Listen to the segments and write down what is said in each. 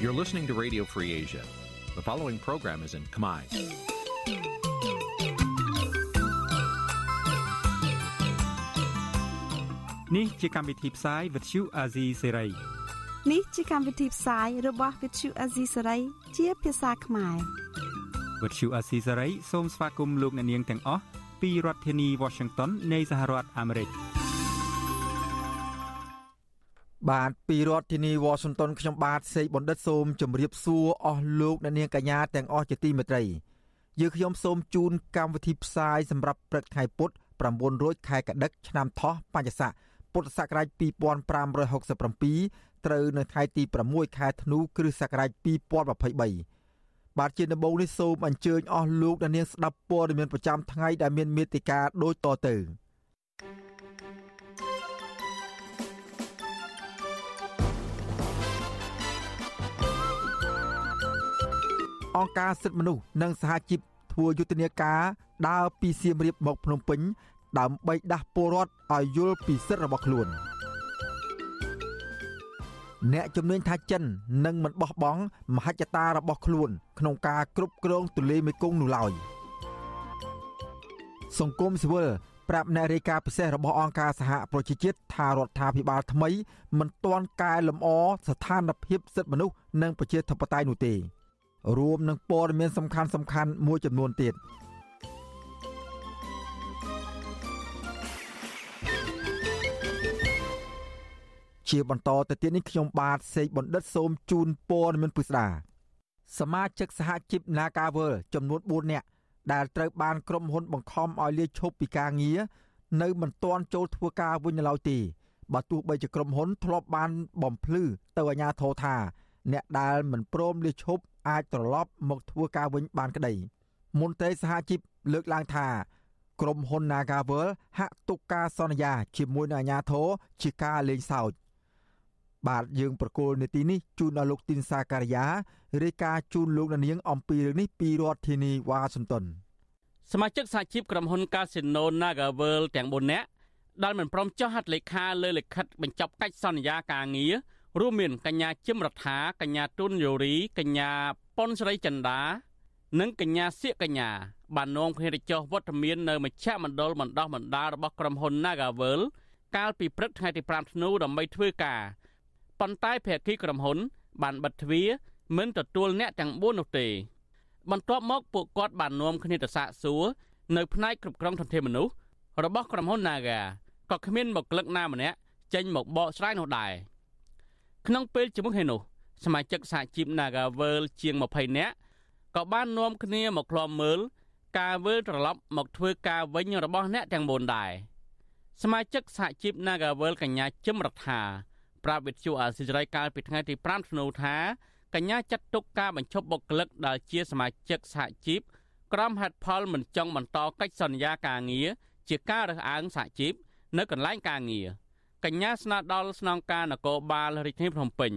You're listening to Radio Free Asia. The following program is in Khmer. Nǐ chi càm bi tiệp xáy vệt chiu a zì sê ray នេះជាកម្មវិធីផ្សាយរបស់ Vithu Azisari ជាភាសាខ្មែរ វិទ្យុអាស៊ីសេរីសូមស្វាគមន៍លោកអ្នកនាងទាំងអស់ពីរដ្ឋធានី Washington នៃសហរដ្ឋអាមេរិក បាទពីរដ្ឋធានីវ៉ាស៊ីនតោនខ្ញុំបាទសេកបណ្ឌិតសូមជម្រាបសួរអស់លោកអ្នកនាងកញ្ញាទាំងអស់ជាទីមេត្រីយើខ្ញុំសូមជូនកម្មវិធីផ្សាយសម្រាប់ព្រឹកថ្ងៃពុធ900ខែកដិកឆ្នាំថោះបัญចស័កពុទ្ធសករាជ2567ត្រូវនៅថ្ងៃទី6ខែធ្នូគ្រិស្តសករាជ2023បាទជាដំបូងនេះសូមអញ្ជើញអស់លោកអ្នកនាងស្ដាប់ព័ត៌មានប្រចាំថ្ងៃដែលមានមេតិការដូចតទៅ អង្គការសិទ្ធិមនុស្សនិងសហជីពធ្វើយុទ្ធនាការដើរពីសៀមរាបមកភ្នំពេញដើម្បីដាស់ពលរដ្ឋឲ្យយល់ពីសិទ្ធិរបស់ខ្លួនអ្នកជំនាញថាចិននឹងមិនបោះបង់មហិច្ឆតារបស់ខ្លួន ក្នុងការគ្រប់គ្រងទន្លេមេគង្គនោះឡើយសង្គមស៊ីវិលប្រាប់អ្នករាយការណ៍ពិសេសរបស់អង្គការសហប្រជាជាតិថារដ្ឋាភិបាលថ្មី មិនទាន់កែលម្អស្ថានភាពសិទ្ធិមនុស្សនិងប្រជាធិបតេយ្យនោះទេ រួមនឹងព័ត៌មានសំខាន់សំខាន់មួយចំនួនទៀតជាបន្តទៅទៀតនេះខ្ញុំបាទសេកបណ្ឌិតសូមជូនព័ត៌មានពិស្ដាសមាជិកសហជីព Nagavel ចំនួន4នាក់ដែលត្រូវបានក្រុមហ៊ុនបង្ខំឲ្យលាឈប់ពីការងារនៅមិនទាន់ចូលធ្វើការវិញនៅឡើយទេបើទោះបីជាក្រុមហ៊ុនធ្លាប់បានបំភ្លឺទៅអាជ្ញាធរថា អ្នកដែលមិនព្រមលាឈប់ អាចត្រឡប់មកធ្វើការវិញបានក្តីមន្ត្រីសហជីពលើកឡើងថាក្រុមហ៊ុន Nagavel ហាក់ទុកការសន្យា ជាមួយនឹងអាជ្ញាធរជាការលេងសើចបាទយើងប្រកូលនេតិនេះជូនដល់លោកទីនសាការីយ៉ារាយការណ៍ជូនលោកនាង អំពីរឿងនេះពីរដ្ឋធានីវ៉ាស៊ីនតោនសមាជិកសហជីពក្រុមហ៊ុន Casino Nagavel ទាំង4នាក់ដែលមិនព្រមចុះហត្ថលេខាលើលិខិតបញ្ចប់កិច្ចសន្យាការងារ រួមមានកញ្ញាជឹមរដ្ឋាកញ្ញាទុនយូរីកញ្ញាប៉ុនស្រីចិន្តានិងកញ្ញាសៀកកញ្ញាបាននាំគ្នាទៅចុះវត្តមាននៅមជ្ឈមណ្ឌលបណ្ដោះបណ្ដាលរបស់ក្រុមហ៊ុន Nagavel កាលពីព្រឹកថ្ងៃទី5ធ្នូដើម្បីធ្វើការប៉ុន្តែភគីក្រុមហ៊ុន បានបិទទ្វារមិនទទួលអ្នកទាំង4នោះទេ បន្ទាប់មកពួកគាត់បាននាំគ្នាទៅសាកសួរនៅផ្នែកគ្រប់គ្រងធនធានមនុស្សរបស់ក្រុមហ៊ុន Naga ក៏គ្មានបុគ្គលិកណាម្នាក់ចេញមកបកស្រាយនោះដែរ ក្នុងពេលជាមួយគ្នានោះសមាជិកសហជីព Nagavel ជាង20នាក់ក៏បាននាំគ្នាមកឃ្លាំមើលការវិលត្រឡប់មកធ្វើការវិញរបស់អ្នកទាំង4ដែរសមាជិកសហជីព Nagavel កញ្ញាជឹមរដ្ឋាប្រាប់វិទ្យុអាស៊ីសេរីកាលពីថ្ងៃទី5ធ្នូថាកញ្ញាចាត់ទុកការបញ្ឈប់បុគ្គលិកដែលជាសមាជិកសហជីពក្រុមហេតុផលមិនចង់បន្តកិច្ចសន្យាការងារជាការរើសអើងសហជីពនៅកន្លែងការងារ កញ្ញាស្នើដល់ស្នងការនគរបាលរាជធានីភ្នំពេញ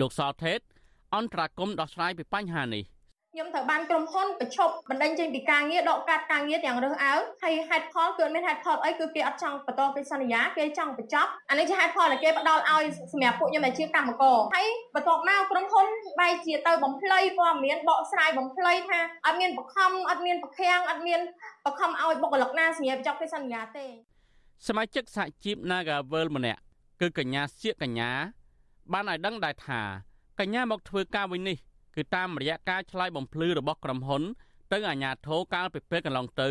លោកសថេតអន្តរាគមដោះស្រាយពីបញ្ហានេះខ្ញុំត្រូវបានក្រុមហ៊ុនបញ្ឈប់បណ្ដឹងចេញពីការងារដកកាត់ការងារទាំងរើសអើងហើយហេតុផលគឺមានហេតុផលអីគឺគេអត់ចង់បន្តកិច្ចសន្យាគេចង់បញ្ចប់អានេះជាហេតុផលដែលគេផ្ដល់ឲ្យសម្រាប់ពួកខ្ញុំដែលជាកម្មករហើយបន្ទាប់មកក្រុមហ៊ុនបែរជាទៅបំភ្លៃព័ត៌មានបកស្រាយបំភ្លៃថាអត់មានបខំអត់មានបខាំងអត់មានបខំឲ្យបុគ្គលិកណាសញ្ញាបញ្ចប់កិច្ចសន្យាទេ សមាជិកសហជីព Nagavel ម្នាក់គឺកញ្ញាសៀកកញ្ញា បានឲ្យដឹងដែរថាកញ្ញាមកធ្វើការវិញនេះគឺតាមរយៈការឆ្លើយបំភ្លឺរបស់ក្រុមហ៊ុនទៅអាជ្ញាធរកាលពីពេលកន្លងទៅ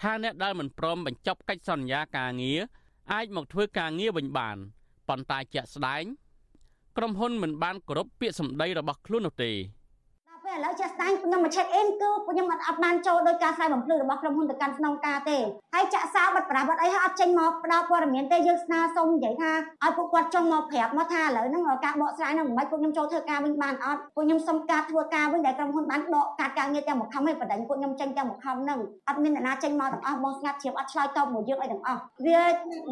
ថាអ្នកដែលមិនព្រមបញ្ចប់កិច្ចសន្យាការងារអាចមកធ្វើការងារវិញបានប៉ុន្តែជាក់ស្ដែងក្រុមហ៊ុនមិនបានគោរពពាក្យសម្ដីរបស់ខ្លួននោះទេ ពេលឥឡូវជាក់ស្ដែងខ្ញុំមក check in គឺពួកខ្ញុំអត់អត់បានចូលដោយការខ្សែបំភ្លឺរបស់ក្រុមហ៊ុនទៅកាន់ស្នងការទេហើយចាក់សាបិទប្រាវត្តអីហើយអត់ចេញមកផ្ដល់ព័ត៌មានទេយើងស្នើសុំនិយាយថាឲ្យពួកគាត់ចុងមកប្រាប់មកថាឥឡូវហ្នឹងការបកស្រាយហ្នឹងមិនបាច់ពួកខ្ញុំចូលធ្វើការវិញបានអត់ពួកខ្ញុំសុំការធ្វើការវិញដែលក្រុមហ៊ុនបានដកកាត់ការងារទាំងមួយខំឲ្យបដិញពួកខ្ញុំចេញទាំងមួយខំហ្នឹងអត់មានអ្នកណាចេញមកទាំងអស់បងស្ងាត់ជ្រាបអត់ឆ្លើយតបមកយើងអីទាំងអស់វា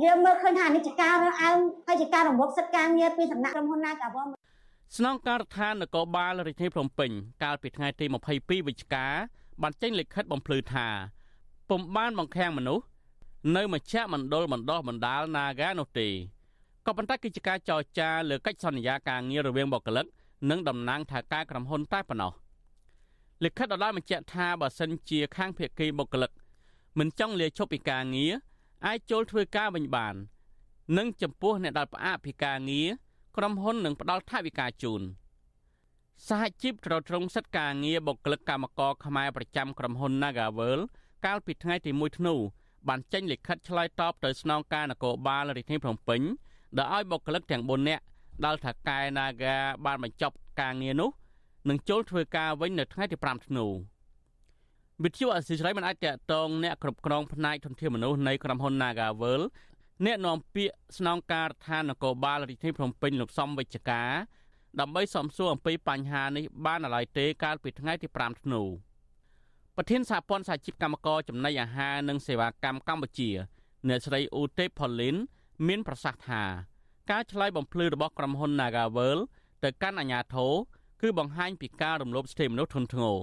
យើងមើលឃើញថានេះជាការរើសអើងហើយជាការរំលោភសិទ្ធិការងារពីសំណាក់ក្រុមហ៊ុនណាកាវ ស្នងការដ្ឋាននគរបាលរាជធានីភ្នំពេញកាលពីថ្ងៃទី22វិច្ឆិកាបានចេញលិខិតបំភ្លឺថាពុំបានបង្ខាំងមនុស្សនៅមជ្ឈមណ្ឌលបណ្ដោះបណ្ដាល Naga នោះទេក៏ប៉ុន្តែគឺជាការចរចាលើកិច្ចសន្យាការងាររវាងបុគ្គលិកនិងតំណាងថាការក្រុមហ៊ុនតែប៉ុណ្ណោះលិខិតដដែលបញ្ជាក់ថាបើសិនជាខាងភៀកគីបុគ្គលិកមិនចង់លាឈប់ពីការងារអាចចូលធ្វើការវិញបាន និងចំពោះអ្នកដែលផ្អាកពីការងារ ក្រុមហ៊ុននឹងផ្ដល់ថវិកាជូនសហជីពត្រត្រង់សិទ្ធិការងារបុគ្គលិកកម្មករខ្មែរប្រចាំក្រុមហ៊ុន Nagavel កាលពីថ្ងៃទី1ធ្នូបានចេញលិខិតឆ្លើយតបទៅស្នងការនគរបាលរាជធានីភ្នំពេញដែលឲ្យបុគ្គលិកទាំង4នាក់ដល់ថាកែ Naga បានបញ្ចប់ការងារនោះនឹងចូលធ្វើការវិញនៅថ្ងៃទី5ធ្នូវិទ្យុអសិរ័យមិនអាចតតងអ្នកគ្រប់គ្រងផ្នែកធនធានមនុស្សនៃក្រុមហ៊ុន Nagavel អ្នកនាំពាក្យស្នងការដ្ឋាននគរបាលរាជធានីភ្នំពេញលោកសំវិជ្ជការ ដើម្បីសំសួរអំពីបញ្ហានេះបានឡើយទេកាលពីថ្ងៃទី5ធ្នូប្រធានសហព័ន្ធសហជីពកម្មករចំណីអាហារនិងសេវាកម្មកម្ពុជាអ្នកស្រីអ៊ូទេផូលីន មានប្រសាសន៍ថា ការឆ្លើយបំភ្លឺរបស់ក្រុមហ៊ុន Nagavel ទៅកាន់អាជ្ញាធរគឺបង្ហាញពីការរំលោភសិទ្ធិមនុស្សធ្ងន់ធ្ងរ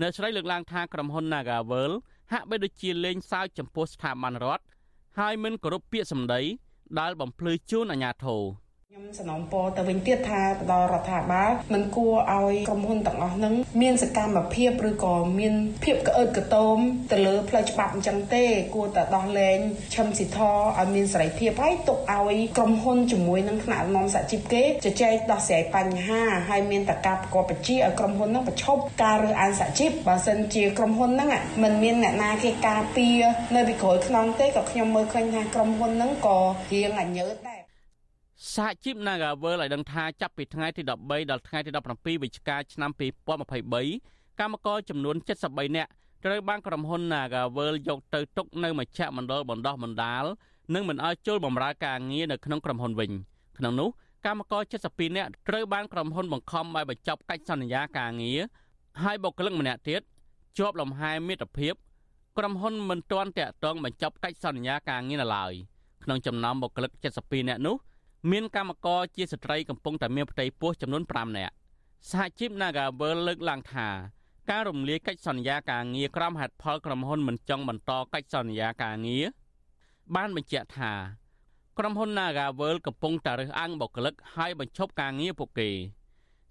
អ្នកស្រីលើកឡើងថាក្រុមហ៊ុន Nagavel ហាក់បីដូចជាលេងសើចចំពោះស្ថាប័នរដ្ឋ ហើយមិនគោរពពាក្យសម្ដីដែលបំភ្លឺជូនអាជ្ញាធរ ខ្ញុំសំណូមពរទៅវិញទៀតថាបដរដ្ឋាភិបាលមិនគួរឲ្យក្រុមហ៊ុនទាំងអស់ហ្នឹងមានសកម្មភាពឬក៏មានភាពក្អើតកតោមទៅលើផ្លូវច្បាប់អញ្ចឹងទេគួរតែដោះលែងឈឹមស៊ីធឲ្យមានសេរីភាពហើយទុកឲ្យក្រុមហ៊ុនជាមួយនឹងថ្នាក់ដឹកនាំសហជីពគេជជែកដោះស្រាយបញ្ហាហើយមានតការប្រកបបញ្ជាឲ្យក្រុមហ៊ុនហ្នឹងបញ្ឈប់ការរើសអើងសហជីពបើសិនជាក្រុមហ៊ុនហ្នឹងមិនមានអ្នកណាគេការពារនៅពីក្រោយខ្នងទេក៏ខ្ញុំមើលឃើញថាក្រុមហ៊ុនហ្នឹងក៏រៀងអញើតដែរ សហជីព Nagavel ឲ្យដឹងថាចាប់ពីថ្ងៃទី13ដល់ថ្ងៃទី17វិច្ឆិកាឆ្នាំ2023កម្មករចំនួន73នាក់ត្រូវបានក្រុមហ៊ុន Nagavel យកទៅទុកនៅមជ្ឈមណ្ឌលបណ្ដោះបណ្ដាលនិងមិនឲ្យចូលបម្រើការងារនៅក្នុងក្រុមហ៊ុនវិញក្នុងនោះកម្មករ72នាក់ត្រូវបានក្រុមហ៊ុនបង្ខំឲ្យបញ្ចប់កិច្ចសន្យាការងារហើយបុគ្គលិកម្នាក់ទៀតជាប់លំហែមិត្តភាពក្រុមហ៊ុនមិនទាន់តាក់ទងបញ្ចប់កិច្ចសន្យាការងារនៅឡើយក្នុងចំណោមបុគ្គលិក72នាក់នោះ មានកម្មករជាស្ត្រីកំពុងតែមានផ្ទៃពោះចំនួន5នាក់សហជីព Nagavel លើកឡើងថាការរំលាយកិច្ចសន្យាការងារក្រោមហេតុផលក្រុមហ៊ុនមិនចង់បន្តកិច្ចសន្យាការងារបានបញ្ជាក់ថាក្រុមហ៊ុន Nagavel កំពុងតែរើសអើងបុគ្គលិកហើយបញ្ឈប់ការងារពួកគេ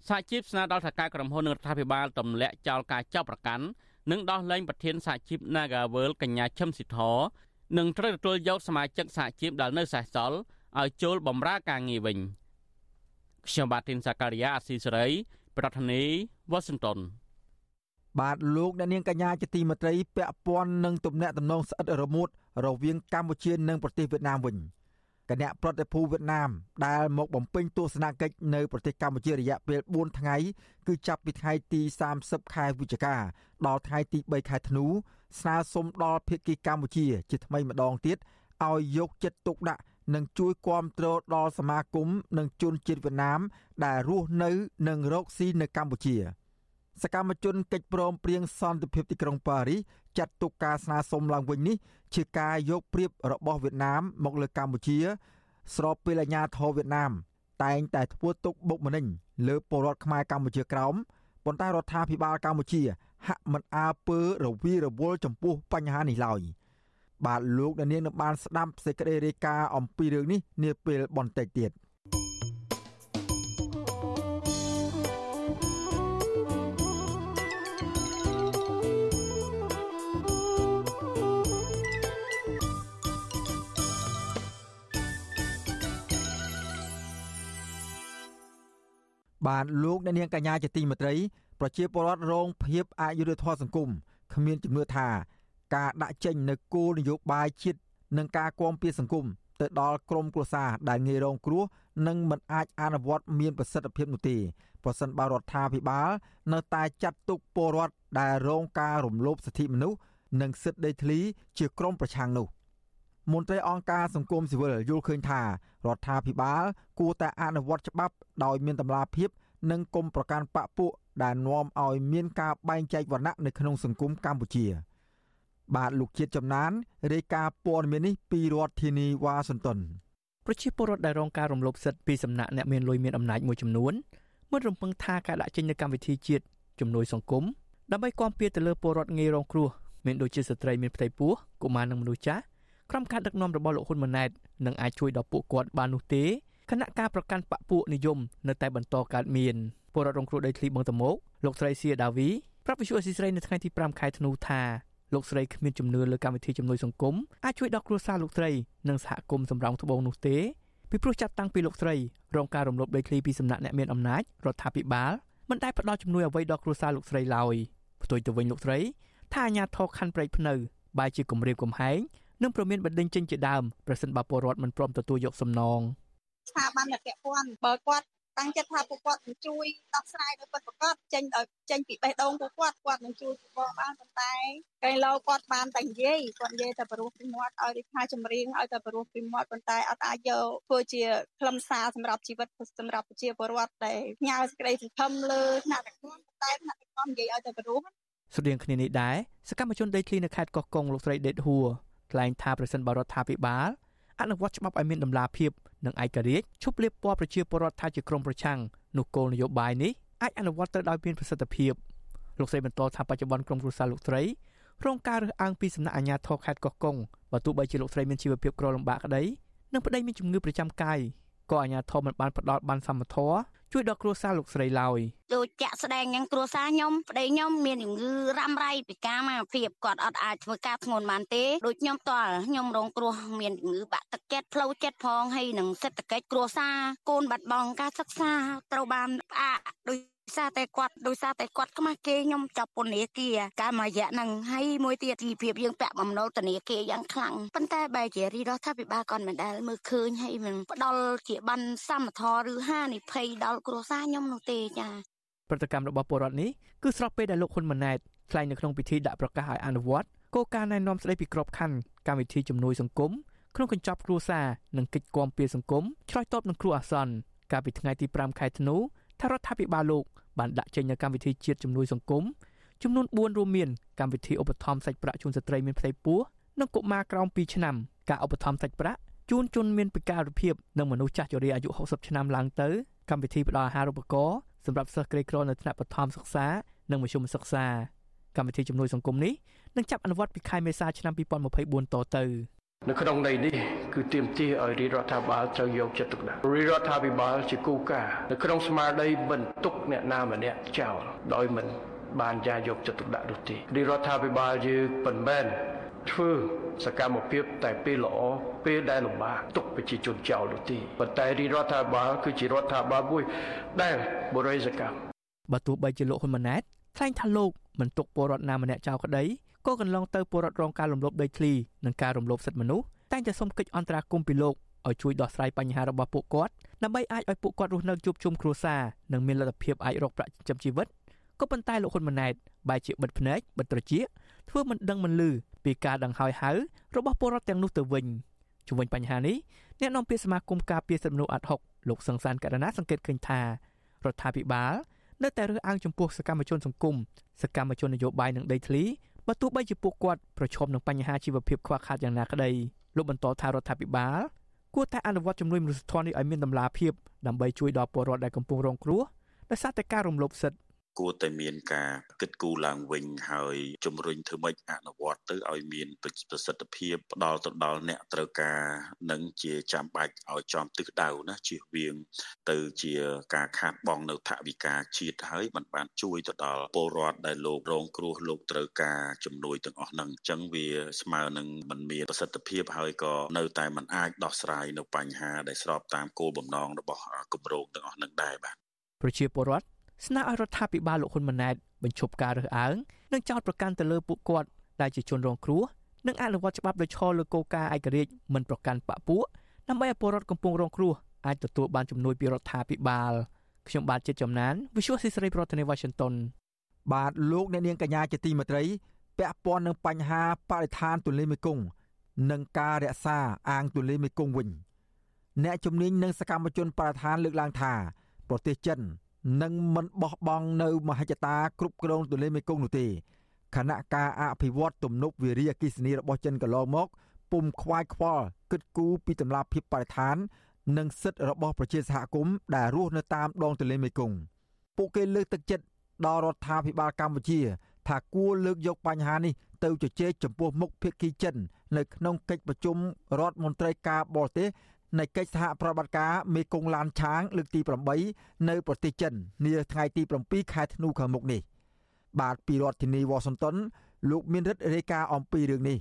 សហជីពស្នើដល់ថៅកែក្រុមហ៊ុននិងរដ្ឋាភិបាលទម្លាក់ចោលការចាប់ប្រកាន់និងដោះលែងប្រធានសហជីព Nagavel កញ្ញាឈឹមស៊ីធនិងត្រូវទទួលយកសមាជិកសហជីពដែលនៅសេសសល់ ឲ្យចូលបម្រើការងារវិញខ្ញុំបាទទីនសាការីយ៉ាអស៊ីសេរី ប្រធានាធិបតី Washington បាទលោកអ្នកនាងកញ្ញាជាទីមេត្រីពាក់ព័ន្ធនឹងទំនាក់ទំនងស្អិតរមួតរវាងកម្ពុជានិងប្រទេសវៀតណាមវិញគណៈប្រតិភូវៀតណាមដែលមកបំពេញទស្សនកិច្ចនៅប្រទេសកម្ពុជារយៈពេល4ថ្ងៃគឺចាប់ពីថ្ងៃទី30ខែវិច្ឆិកាដល់ថ្ងៃទី3ខែធ្នូស្នើសុំដល់ភាគីកម្ពុជាជាថ្មីម្ដងទៀតឲ្យយកចិត្តទុកដាក់ និងជួយគាំទ្រដល់សមាគមនិងជនជាតិវៀតណាម ដែលរស់នៅនិងរកស៊ីនៅកម្ពុជា សកម្មជនកិច្ចព្រមព្រៀងសន្តិភាពទីក្រុងប៉ារីសចាត់ទុកការស្នើសុំឡើងវិញនេះជាការយកប្រៀបរបស់វៀតណាមមកលើកម្ពុជា ស្របពេលអាញាធរវៀតណាម តែងតែធ្វើទុកបុកម្នេញលើពលរដ្ឋខ្មែរកម្ពុជាក្រោមប៉ុន្តែរដ្ឋាភិបាលកម្ពុជា ហាក់មិនអើពើរវីរវល់ចំពោះបញ្ហានេះឡើយ។ បាទលោកអ្នកនាងនឹងបានស្ដាប់សេចក្តីរាយការណ៍អំពីរឿងនេះនាពេលបន្តិចទៀតបានលោកអ្នកនាងកញ្ញាជាទីមេត្រីប្រជាពលរដ្ឋរងភាពអយុត្តិធម៌សង្គមគ្មានជំនឿថា ការដាក់ចេញនៅគោលនយោបាយជាតិនិងការគាំពៀសង្គមទៅដល់ក្រមគ្រួសារដែលងាយរងគ្រោះនិងមិនអាចអនុវត្តមានប្រសិទ្ធភាពនោះទេប្រសិនបើរដ្ឋាភិបាល នៅតែចាត់ទុកពលរដ្ឋដែលរងការរំលោភសិទ្ធិមនុស្សនិងសិទ្ធិដីធ្លីជាក្រុមប្រឆាំងនោះមន្ត្រីអង្គការសង្គមស៊ីវិលយល់ឃើញថារដ្ឋាភិបាល គួរតែអនុវត្តច្បាប់ដោយមានតម្លាភាព និងគុំប្រកាន់បកពួកដែលនាំឲ្យមានការបែងចែកវណ្ណៈនៅក្នុងសង្គមកម្ពុជា។ បាទលោកជាតិចំណានរាយការណ៍ព័ត៌មាននេះពីរដ្ឋធានីវ៉ាស៊ីនតោនប្រជាពលរដ្ឋដែលរងការរំលោភសិទ្ធិពីសំណាក់អ្នកមានលុយមានអំណាចមួយចំនួនមិនរំពឹងថាការដាក់ចេញនូវកម្មវិធីជាតិជំនួយសង្គមដើម្បីគាំពៀទៅលើពលរដ្ឋងាយរងគ្រោះមានដូចជាស្ត្រីមានផ្ទៃពោះកុមារនិងមនុស្សចាស់ក្រុមការដឹកនាំរបស់លោកហ៊ុនម៉ាណែតនឹងអាចជួយដល់ពួកគាត់បាននោះទេគណៈការប្រកាន់បកពួកនិយមនៅតែបន្តកើតមានពពលរដ្ឋរងគ្រោះដីធ្លីបឹងតមោកលោកស្រីសៀដាវីប្រាប់វិសុអស៊ីស្រីនៅថ្ងៃទី5ខែធ្នូថា លោកស្រីគ្មានជំនឿលើកម្មវិធីជំនួយសង្គមអាចជួយដល់គ្រួសារលោកស្រីនិងសហគមន៍សម្រងត្បូងនោះទេពីព្រោះចាប់តាំងពីលោកស្រីរងការរំលោភដីធ្លីពីសំណាក់អ្នកមានអំណាចរដ្ឋាភិបាលមិនដែលផ្ដល់ជំនួយអ្វីដល់គ្រួសារលោកស្រីឡើយផ្ទុយទៅវិញលោកស្រីថាអាញាធរខណ្ឌព្រៃភ្នៅបែរជាគម្រាមកំហែងនិងប្រមានបណ្ដឹងចេញជាដើមប្រសិនបើពលរដ្ឋមិនព្រមទទួលយកសំណងស្ថាប័នដែលពាក់ព័ន្ធបើគាត់ តាំងចិត្តថាពួកគាត់នឹងជួយដោះស្រាយដោយពិតប្រាកដចេញដោយចេញពីបេះដូងពួកគាត់គាត់នឹងជួយពួកបានប៉ុន្តែកែលោគាត់បានតែនិយាយគាត់និយាយតែប្រុសពីមាត់ឲ្យរៀបថាចម្រៀងឲ្យតែប្រុសពីមាត់ប៉ុន្តែអត់អាចយកធ្វើជាខ្លឹមសារសម្រាប់ជីវិតសម្រាប់ប្រជាពលរដ្ឋដែលញ៉ាវសេចក្តីសង្ឃឹមលើថ្នាក់ដឹកនាំប៉ុន្តែថ្នាក់ដឹកនាំនិយាយឲ្យតែប្រុសស្តៀងគ្នានេះដែរសកម្មជនដីធ្លីនៅខេត្តកោះកុងលោកស្រីដេតហួរថ្លែងថាប្រសិនបរដ្ឋាភិបាល អនុវត្តច្បាប់ឲ្យមានដំណាភាពនិងឯករាជ្យឈប់លៀបពណ៌ប្រជាពលរដ្ឋថាជាក្រុមប្រឆាំងនោះគោលនយោបាយនេះអាចអនុវត្តទៅដោយមានប្រសិទ្ធភាពលោកស្រីបន្តថាបច្ចុប្បន្នក្រុមគ្រួសារលោកស្រីរងការរើសអើងពីសំណាក់អាជ្ញាធរខេត្តកោះកុងបើទោះបីជាលោកស្រីមានជីវភាពក្រលំបាកក្តីនិងប្តីមានជំងឺប្រចាំកាយក៏អាជ្ញាធរមិនបានផ្ដល់បានសមត្ថភាព ជួយដល់គ្រួសារលោកស្រីឡើយដូចចាក់ស្ដែងយ៉ាងគ្រួសារខ្ញុំប្តីខ្ញុំមានជំងឺរ៉ាំរ៉ៃពិការមកភាពគាត់អត់អាចធ្វើការធ្ងន់បានទេដូចខ្ញុំតល់ខ្ញុំរងគ្រោះមានជំងឺបាក់ទឹកចិត្តផ្លូវចិត្តផងហើយនឹងសេដ្ឋកិច្ចគ្រួសារកូនបាត់បង់ការសិក្សាត្រូវបានផ្អាកដូច សារតែគាត់ដោយសារតែគាត់ខ្មាស់គេខ្ញុំចាប់ពន្ធនាគារកាលមួយរយៈហ្នឹងហើយមួយទៀតជីវភាពយើងពាក់បំណុលធនាគារយ៉ាងខ្លាំងប៉ុន្តែបែរជារីរដ្ឋាភិបាលគាត់មិនដែលមើលឃើញហើយមិនផ្ដល់ជាបានសមត្ថរឬហានិភ័យដល់គ្រួសារខ្ញុំនោះទេចាប្រតិកម្មរបស់ពលរដ្ឋនេះគឺស្របពេលដែលលោកហ៊ុនម៉ាណែតថ្លែងនៅក្នុងពិធីដាក់ប្រកាសឲ្យអនុវត្តគោលការណ៍ណែនាំស្ដីពីក្របខ័ណ្ឌកម្មវិធីជំនួយសង្គមក្នុងកញ្ចប់គ្រួសារនិងកិច្ចគាំពារសង្គមឆ្លើយតបនឹងគ្រោះអាសន្នកាលពីថ្ងៃទី5ខែធ្នូ ថារដ្ឋាភិបាលលោកបានដាក់ចេញនូវកម្មវិធីជាតិជំនួយសង្គមចំនួន4រួមមានកម្មវិធីឧបត្ថម្ភសាច់ប្រាក់ជូនស្ត្រីមានផ្ទៃពោះនិងកុមារក្រោម2ឆ្នាំការឧបត្ថម្ភសាច់ប្រាក់ជូនជនមានពិការភាពនិងមនុស្សចាស់ជរាអាយុ60ឆ្នាំឡើងទៅកម្មវិធីផ្ដល់អាហារូបករណ៍សម្រាប់សិស្សក្រីក្រនៅថ្នាក់បឋមសិក្សានិងមធ្យមសិក្សាកម្មវិធីជំនួយសង្គមនេះនឹងចាប់អនុវត្តពីខែមេសាឆ្នាំ2024តទៅ នៅក្នុងន័យនេះគឺទាមទារឲ្យរាជរដ្ឋាភិបាលត្រូវយកចិត្តទុកដាក់រាជរដ្ឋាភិបាលជាគូការនៅក្នុងស្មារតីមិនទុកអ្នកណាម្នាក់ចោលដោយមិនបានចាយកចិត្តទុកដាក់នោះទេរាជរដ្ឋាភិបាលយើងមិនមែនធ្វើសកម្មភាពតែពេលល្អពេលដែលលំបាកទុកប្រជាជនចោលនោះទេប៉ុន្តែរាជរដ្ឋាភិបាលគឺជារដ្ឋាភិបាលមួយដែលបរិយាសកម្មបើទោះបីជាលោកហ៊ុនម៉ាណែតថ្លែងថាលោកមិនទុកពលរដ្ឋណាម្នាក់ចោលក្តី ក៏កន្លងទៅពលរដ្ឋរងការរំលោភដីធ្លីនិងការរំលោភសិទ្ធិមនុស្សតែងតែសុំកិច្ចអន្តរាគមន៍ពីលោកឲ្យជួយដោះស្រាយបញ្ហារបស់ពួកគាត់ដើម្បីអាចឲ្យពួកគាត់រស់នៅជួបជុំគ្រួសារនិងមានលទ្ធភាពអាចរកប្រាក់ចិញ្ចឹមជីវិតក៏ប៉ុន្តែលោកហ៊ុនម៉ាណែតបែរជាបិទភ្នែកបិទត្រចៀកធ្វើមិនដឹងមិនឮពីការដង្ហើយហៅរបស់ពលរដ្ឋទាំងនោះទៅវិញជំវិញបញ្ហានេះអ្នកនាំពាក្យសមាគមការពារសិទ្ធិមនុស្សអាត់ហុកលោកសង្សានករណីសង្កេតឃើញថារដ្ឋាភិបាលនៅតែរើសអើងចំពោះសកម្មជនសង្គមសកម្មជននយោបាយនិងដីធ្លី បើទោះបីជាពួកគាត់ប្រឈមនឹងបញ្ហាជីវភាពខ្វះខាតយ៉ាងណាក្តីលោកបន្តថារដ្ឋាភិបាលគួរតែអនុវត្តជំនួយមនុស្សធម៌នេះឲ្យមានតម្លាភាពដើម្បីជួយដល់ពលរដ្ឋដែលកំពុងរងគ្រោះដោយសារតែការរំលោភសិទ្ធិ គួរតែមានការគិតគូរឡើងវិញហើយជំរុញធ្វើម៉េចអនុវត្តទៅឲ្យមានប្រសិទ្ធភាពផ្ដល់ទៅដល់អ្នកត្រូវការនិងជាចាំបាច់ឲ្យចំទិសដៅណាជៀសវាងទៅជាការខាតបង់នៅថវិកាជាតិហើយมันបានជួយទៅដល់ពលរដ្ឋដែលលោករងគ្រោះលោកត្រូវការជំនួយទាំងអស់ហ្នឹងអញ្ចឹងវាស្មើនឹងมันមានប្រសិទ្ធភាពហើយក៏នៅតែมันអាចដោះស្រាយនៅបញ្ហាដែលស្របតាមគោលបំណងរបស់គម្រោងទាំងអស់ហ្នឹងដែរបាទប្រជាពលរដ្ឋ ស្នើឲ្យរដ្ឋាភិបាលលោកហ៊ុនម៉ាណែតបញ្ឈប់ការរើសអើងនិងចោទប្រកាន់ទៅលើពួកគាត់ដែលជាជនរងគ្រោះនិងអនុវត្តច្បាប់ដោយឈលលើគោលការណ៍ឯករាជ្យមិនប្រកាន់បកពួកដើម្បីឲ្យពលរដ្ឋកំពុងរងគ្រោះអាចទទួលបានជំនួយពីរដ្ឋាភិបាលខ្ញុំបាទជាចំណាន Visual ស៊ីស្រីប្រធានាទី Washington បាទលោកអ្នកនាងកញ្ញាជាទីមេត្រីពាក់ព័ន្ធនឹងបញ្ហាបរិស្ថានទន្លេមេគង្គនិងការរក្សាអាងទន្លេមេគង្គវិញ អ្នកជំនាញនិងសកម្មជនបរិស្ថានលើកឡើងថាប្រទេសចិន នឹងមិនបោះបង់នៅមហិច្ឆតាគ្រប់គ្រងទន្លេមេគង្គនោះទេខណៈការអភិវឌ្ឍទំនប់វារីអគ្គិសនីរបស់ចិនកន្លងមកពុំខ្វាយខ្វល់គិតគូរពីតម្លាភាពបរិស្ថាន និងសិទ្ធិរបស់ប្រជាសហគមន៍ដែលរស់នៅតាមដងទន្លេមេគង្គពួកគេលើកទឹកចិត្តដល់រដ្ឋាភិបាលកម្ពុជា ថាគួរលើកយកបញ្ហានេះទៅជជែកចំពោះមុខភាគីចិន នៅក្នុងកិច្ចប្រជុំរដ្ឋមន្ត្រីការបរទេស នៃកិច្ចសហប្រតិបត្តិការមេគង្គឡានឆាងលើកទី8នៅប្រទេសចិននាថ្ងៃទី7ខែធ្នូខាងមុខនេះ បាទពីរដ្ឋធានីវ៉ាស៊ីនតោនលោកមានរិទ្ធរាយការណ៍អំពីរឿងនេះ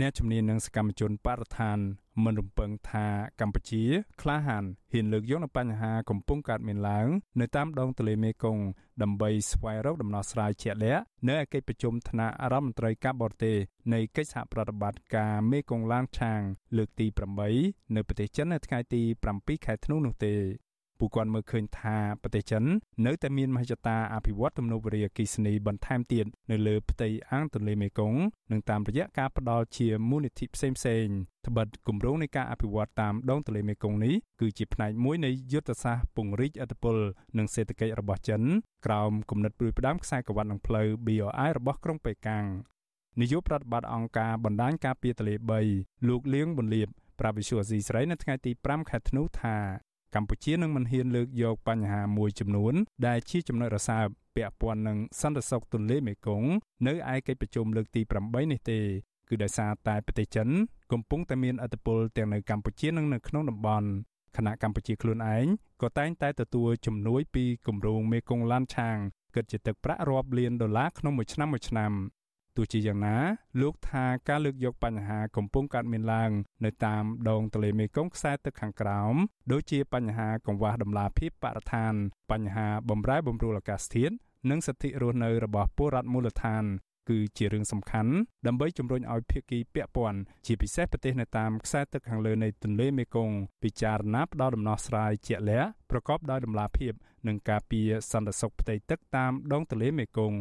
អ្នកជំនាញនឹងសកម្មជនបរិស្ថានមិនរំពឹងថាកម្ពុជាក្លាហានហ៊ានលើកយកនូវបញ្ហាកំពុងកើតមានឡើងនៅតាមដងទន្លេមេគង្គដើម្បីស្វែងរកដំណោះស្រាយជាក់លាក់នៅឯកិច្ចប្រជុំថ្នាក់រដ្ឋមន្ត្រីការបរទេសនៃកិច្ចសហប្រតិបត្តិការមេគង្គឡានឆាងលើកទី8នៅប្រទេសចិននៅថ្ងៃទី7ខែធ្នូនោះទេ ពួកគាត់មើលឃើញថាប្រទេសចិននៅតែមានមហិច្ឆតាអភិវឌ្ឍទំនប់វារីអគ្គិសនីបន្ថែមទៀតនៅលើផ្ទៃអាងទន្លេមេគង្គនិងតាមរយៈការផ្ដល់ជាមូលនិធិផ្សេងផ្សេងត្បិតគម្រោងនៃការអភិវឌ្ឍតាមដងទន្លេមេគង្គនេះគឺជាផ្នែកមួយនៃយុទ្ធសាស្ត្រពង្រីកឥទ្ធិពលនិងសេដ្ឋកិច្ចរបស់ចិនក្រោមគំនិតព្រួយផ្ដាំខ្សែក្រវ៉ាត់នឹងផ្លូវ BRI របស់ក្រុងប៉េកាំងនាយកប្រតិបត្តិអង្គការបណ្ដាញការពារទន្លេ3លោកលៀងប៊ុនលៀបប្រាវិសុអាស៊ីស្រីនៅថ្ងៃទី5ខែធ្នូថា កម្ពុជានឹងមិនហ៊ានលើកយកបញ្ហាមួយចំនួន ដែលជាចំណុចរសើបពាក់ព័ន្ធនឹងសន្តិសុខទន្លេមេគង្គនៅឯកិច្ចប្រជុំលើកទី8នេះទេគឺដោយសារតែប្រទេសចិន កំពុងតែមានឥទ្ធិពលទាំងនៅកម្ពុជានិងនៅក្នុងតំបន់ខណៈកម្ពុជាខ្លួនឯងក៏តែងតែទទួលជំនួយពីគម្រោងមេគង្គឡានឆាងគិតជាទឹកប្រាក់រាប់លានដុល្លារក្នុងមួយឆ្នាំមួយឆ្នាំ ទោះជាយ៉ាងណា លោកថាការលើកយកបញ្ហាកំពុងកើតមានឡើង នៅតាមដងទន្លេមេគង្គខ្សែទឹកខាងក្រោមដូចជាបញ្ហាកង្វះដំណាភាពបរិស្ថាន បញ្ហាបំរែបំរួលអាកាសធាតុនិងសិទ្ធិរស់នៅរបស់ពលរដ្ឋមូលដ្ឋានគឺជារឿងសំខាន់ដើម្បីជំរុញឲ្យភាគីពាក់ព័ន្ធជាពិសេសប្រទេសនៅតាមខ្សែទឹកខាងលើនៃទន្លេមេគង្គពិចារណាផ្ដល់ដំណោះស្រាយជាក់លាក់ប្រកបដោយតម្លាភាព និងការពារសន្តិសុខផ្ទៃទឹកតាមដងទន្លេមេគង្គ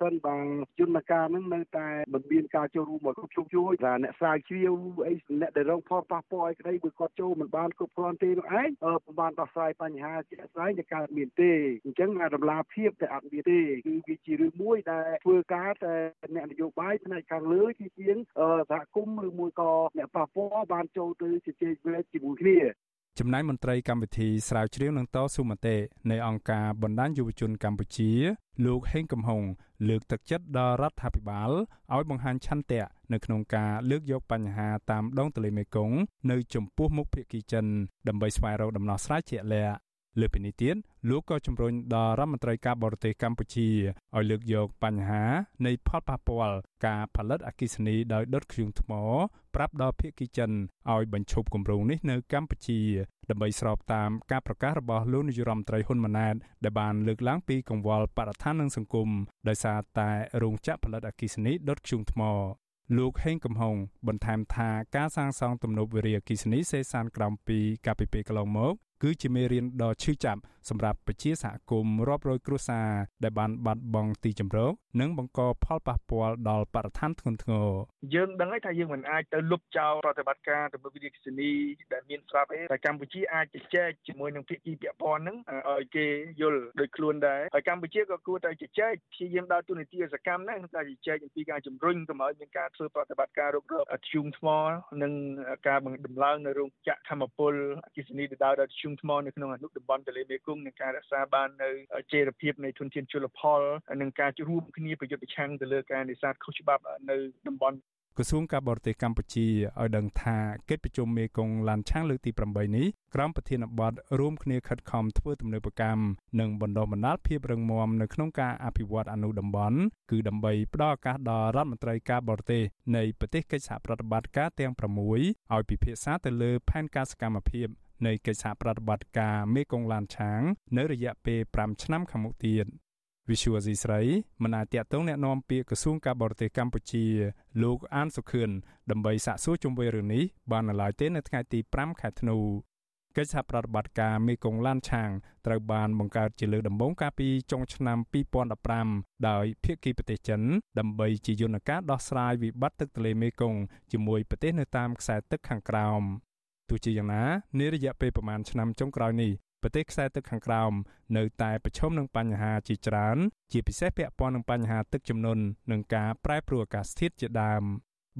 សិនបើយន្តការហ្នឹងនៅតែមិនមានការចូលរួមមកគ្រប់ជ្រុងជ្រោយថាអ្នកស្រាវជ្រាវអីអ្នកដែលរងផលប៉ះពាល់អីក្តីបើគាត់ចូលមិនបានគ្រប់គ្រាន់ទេនោះឯងពុំបានដោះស្រាយបញ្ហាជាក់ស្ដែងដែលកើតមានទេអញ្ចឹងអាដំណាភាពតែអត់មានទេគឺវាជារឿងមួយដែលធ្វើការតែអ្នកនយោបាយផ្នែកខាងលើជាជាងសហគមន៍ឬមួយក៏អ្នកប៉ះពាល់បានចូលទៅជជែកវែកជាមួយគ្នា ចំណែកមន្ត្រីកម្មវិធីស្រាវជ្រាវនឹងតស៊ូមតិនៃអង្គការបណ្ដាញយុវជនកម្ពុជា លោកហេងកំហុងលើកទឹកចិត្តដល់រដ្ឋាភិបាលឲ្យបង្ហាញឆន្ទៈនៅក្នុងការលើកយកបញ្ហាតាមដងទន្លេមេគង្គនៅចំពោះមុខភាគីចិនដើម្បីស្វែងរកដំណោះស្រាយជាក់លាក់ លើពីនេះទៀតលោកក៏ជំរុញដល់រដ្ឋមន្ត្រីការបរទេសកម្ពុជាឲ្យលើកយកបញ្ហានៃផលប៉ះពាល់ការផលិតអគិសនីដោយដុតធ្យូងថ្ម ប្រាប់ដល់ភាគីចិនឲ្យបញ្ឈប់គម្រោងនេះនៅកម្ពុជាដើម្បីស្របតាមការប្រកាសរបស់លោកនាយរដ្ឋមន្ត្រីហ៊ុនម៉ាណែតដែលបានលើកឡើងពីកង្វល់បរិស្ថាននិងសង្គមដោយសារតែរោងចក្រផលិតអគិសនីដុតធ្យូងថ្មលោកហេងកំហុងបន្ថែមថាការសាងសង់ទំនប់វារីអគ្គិសនីសេសានក្រំពីកាលពីពេលកន្លងមក គឺជាមេរៀនដ៏ឈឺចាប់ សម្រាប់ប្រជាសហគមន៍រាប់រយគ្រួសារដែលបានបាត់បង់ទីជម្រកនិងបង្កផលប៉ះពាល់ដល់បរិស្ថានធ្ងន់ធ្ងរយើងដឹងហើយថាយើងមិនអាចទៅលុបចោលប្រតិបត្តិការទំនប់វារីអគ្គិសនីដែលមានស្រាប់ទេតែកម្ពុជាអាចជជែកជាមួយនឹងភាគីពាក់ព័ន្ធហ្នឹងឲ្យគេយល់ដោយខ្លួនដែរហើយកម្ពុជាក៏គួរតែជជែកព្យាយាមដើរតួនាទីសកម្មដែរក្នុងការជជែកអំពីការជំរុញកុំឲ្យមានការធ្វើប្រតិបត្តិការរុករកធ្យូងថ្មនិងការបង្ដំឡើងនៅរោងចក្រធម្មពលអគ្គិសនីដៅដល់ធ្យូងថ្មនៅក្នុងអនុតំបន់ទន្លេមេគង្គនិងការរក្សាបាននៅចីរភាពនៃធនធានជលផលនិងការរួមគ្នាប្រយុទ្ធប្រឆាំងទៅលើការនេសាទខុសច្បាប់នៅតំបន់ក្រសួងការបរទេសកម្ពុជាឲ្យដឹងថាកិច្ចប្រជុំមេគង្គឡានឆាងលើកទី8នេះក្រោមប្រធានបទរួមគ្នាខិតខំធ្វើទំនើបកម្មនិងបណ្ដុះបណ្ដាលភាពរឹងមាំនៅក្នុងការអភិវឌ្ឍអនុតំបន់គឺដើម្បីផ្ដល់ឱកាសដល់រដ្ឋមន្ត្រីការបរទេសនៃប្រទេសកិច្ចសហប្រតិបត្តិការទាំង6ឲ្យពិភាក្សាទៅលើផែនការសកម្មភាព នៃកិច្ចសហប្រតិបត្តិការមេគង្គឡានឆាងនៅរយៈពេល5ឆ្នាំខាងមុខទៀតវិសុវអសីស្រីមិនអាចតាក់ទងแนะនាំពាក្យក្រសួងការបរទេសកម្ពុជា លោកអានសុខឿនដើម្បីសាកសួរជុំវិញរឿងនេះបាននៅឡើយទេនៅថ្ងៃទី5ខែធ្នូកិច្ចសហប្រតិបត្តិការមេគង្គឡានឆាងត្រូវបានបង្កើតជាលើកដំបូងកាលពីចុងឆ្នាំ2015ដោយភាគីប្រទេសចិនដើម្បីជាយន្តការដោះស្រាយវិបត្តិទឹកទន្លេមេគង្គជាមួយប្រទេសនៅតាមខ្សែទឹកខាងក្រោម ទោះជាយ៉ាងណានារយៈពេលប្រមាណឆ្នាំចុងក្រោយនេះប្រទេសខ្សែទឹកខាងក្រោមនៅតែប្រឈមនឹងបញ្ហាជាច្រើន ជាពិសេសពាក់ព័ន្ធនឹងបញ្ហាទឹកជំនន់និងការប្រែប្រួលអាកាសធាតុជាដើម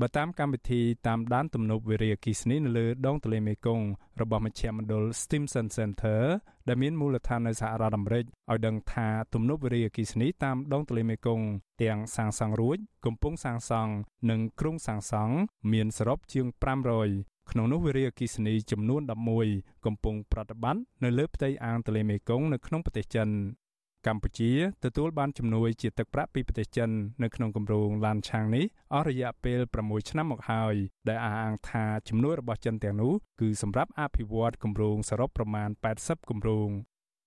បើតាមកម្មវិធីតាមដានទំនប់វារីអគ្គិសនីនៅលើដងទន្លេមេគង្គរបស់មជ្ឈមណ្ឌល Stimson Center ដែលមានមូលដ្ឋាននៅសហរដ្ឋអាមេរិកឲ្យដឹងថាទំនប់វារីអគ្គិសនីតាមដងទន្លេមេគង្គទាំងសាងសង់រួច កំពុងសាងសង់និងគ្រោងសាងសង់មានសរុបជាង500 ក្នុងនោះវិរិយអគិសនីចំនួន11កំពុងប្រតិបត្តិនៅលើផ្ទៃអាងទន្លេមេគង្គនៅក្នុងប្រទេសចិនកម្ពុជាទទួលបានជំនួយជាទឹកប្រាក់ពីប្រទេសចិននៅក្នុងគម្រោងឡានឆាងនេះអស់រយៈពេល6ឆ្នាំមកហើយដែលអះអាងថាជំនួយរបស់ចិនទាំងនោះគឺសម្រាប់អភិវឌ្ឍគម្រោងសរុបប្រមាណ80គម្រោង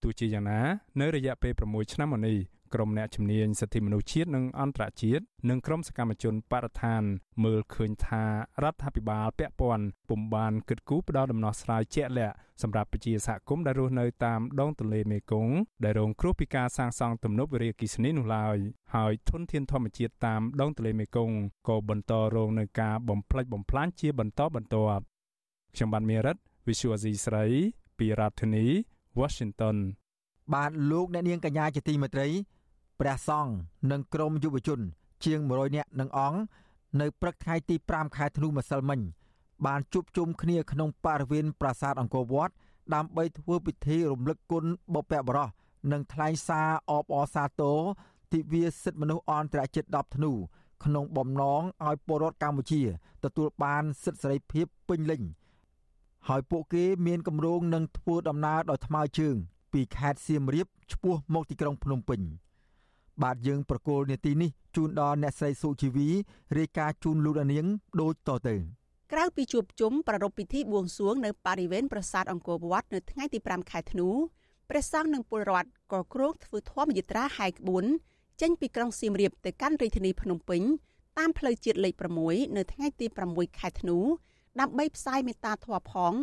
ទោះជាយ៉ាងណា នៅរយៈពេល6ឆ្នាំមកនេះ ក្រុមអ្នកជំនាញសិទ្ធិមនុស្សជាតិនិងអន្តរជាតិនិងក្រុមសកម្មជនបរិស្ថាន មើលឃើញថារដ្ឋាភិបាលពាក់ព័ន្ធពុំបានគិតគូរផ្ដល់ដំណោះស្រាយជាក់លាក់សម្រាប់ប្រជាសហគមន៍ដែលរស់នៅតាមដងទន្លេមេគង្គដែលរងគ្រោះពីការសាងសង់ទំនប់វារីអគ្គិសនីនោះឡើយហើយធនធានធម្មជាតិតាមដងទន្លេមេគង្គក៏បន្តរងនឹងការបំផ្លិចបំផ្លាញជាបន្តបន្ទាប់ខ្ញុំបានមេរិត Visual C ស្រីពីរដ្ឋធានី Washington បាទលោកអ្នកនាងកញ្ញាជាទីមេត្រី ព្រះសង្ឃនិងក្រុមយុវជន ជាង100នាក់និងអង្គនៅព្រឹកថ្ងៃទី5ខែធ្នូម្សិលមិញ បានជួបជុំគ្នាក្នុងបរិវេណប្រាសាទអង្គរវត្តដើម្បីធ្វើពិធីរំលឹកគុណបុព្វបុរសនិងថ្លែងសារអបអរសាទរទិវាសិទ្ធិមនុស្សអន្តរជាតិ10ធ្នូក្នុងបំណងឲ្យពលរដ្ឋកម្ពុជាទទួលបានសិទ្ធិសេរីភាពពេញលេញហើយពួកគេមានគម្រោងនឹងធ្វើដំណើរដោយថ្មើរជើងពីខេត្តសៀមរាបឆ្ពោះមកទីក្រុងភ្នំពេញ។ បាទយើងប្រកូលនេតិនេះជូនដល់អ្នកស្រីសុជីវីរាយការណ៍ជូនលោកនាងដូចតទៅក្រៅពីជួបជុំប្រារព្ធពិធីបួងសួងនៅបរិវេណប្រាសាទអង្គរវត្តនៅថ្ងៃទី5ខែធ្នូព្រះសង្ឃនិងពលរដ្ឋក៏គ្រោងធ្វើធម្មយាត្រាហែកក្បួនចេញពីក្រុងសៀមរាបទៅកាន់រាជធានីភ្នំពេញតាមផ្លូវជាតិលេខ6នៅថ្ងៃទី6ខែធ្នូដើម្បីផ្សាយមេត្តាធម៌ផង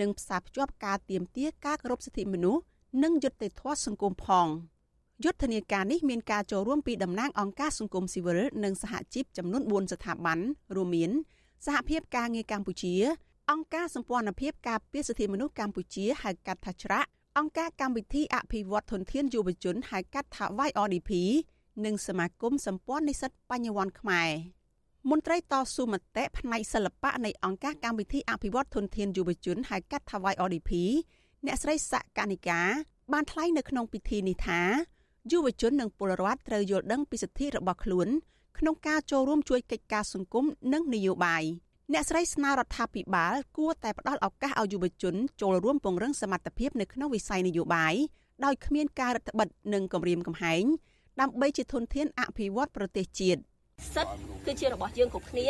និងផ្សារភ្ជាប់ការទៀមទាការគោរពសិទ្ធិមនុស្សនិងយុត្តិធម៌សង្គមផង។ យុទ្ធនាការនេះមានការចូលរួមពីតំណាងអង្គការសង្គមស៊ីវិលនិងសហជីពចំនួន4ស្ថាប័នរួមមានសហភាពការងារកម្ពុជា អង្គការសម្ព័ន្ធភាពការពារសិទ្ធិមនុស្សកម្ពុជាហៅកាត់ថាច្រាក់អង្គការកម្មវិធីអភិវឌ្ឍធនធានយុវជនហៅកាត់ថា YRDP និងសមាគមសម្ព័ន្ធនិស្សិតបញ្ញវន្តខ្មែរមន្ត្រីតស៊ូមតិផ្នែកសិល្បៈនៃអង្គការកម្មវិធីអភិវឌ្ឍធនធានយុវជនហៅកាត់ថា YRDP អ្នកស្រីសកនិកាបានថ្លែងនៅក្នុងពិធីនេះថា យុវជននិងពលរដ្ឋត្រូវយល់ដឹងពីសិទ្ធិរបស់ខ្លួនក្នុងការចូលរួមជួយកិច្ចការសង្គមនិងនយោបាយអ្នកស្រីស្នើរដ្ឋាភិបាលគួរតែផ្ដល់ឱកាសឲ្យយុវជនចូលរួមពង្រឹងសមត្ថភាពនៅក្នុងវិស័យនយោបាយដោយគ្មានការរឹតបន្តឹងនិងគំរាមកំហែងដើម្បីជាធនធានអភិវឌ្ឍប្រទេសជាតិសិទ្ធគឺជារបស់យើងគ្រប់គ្នា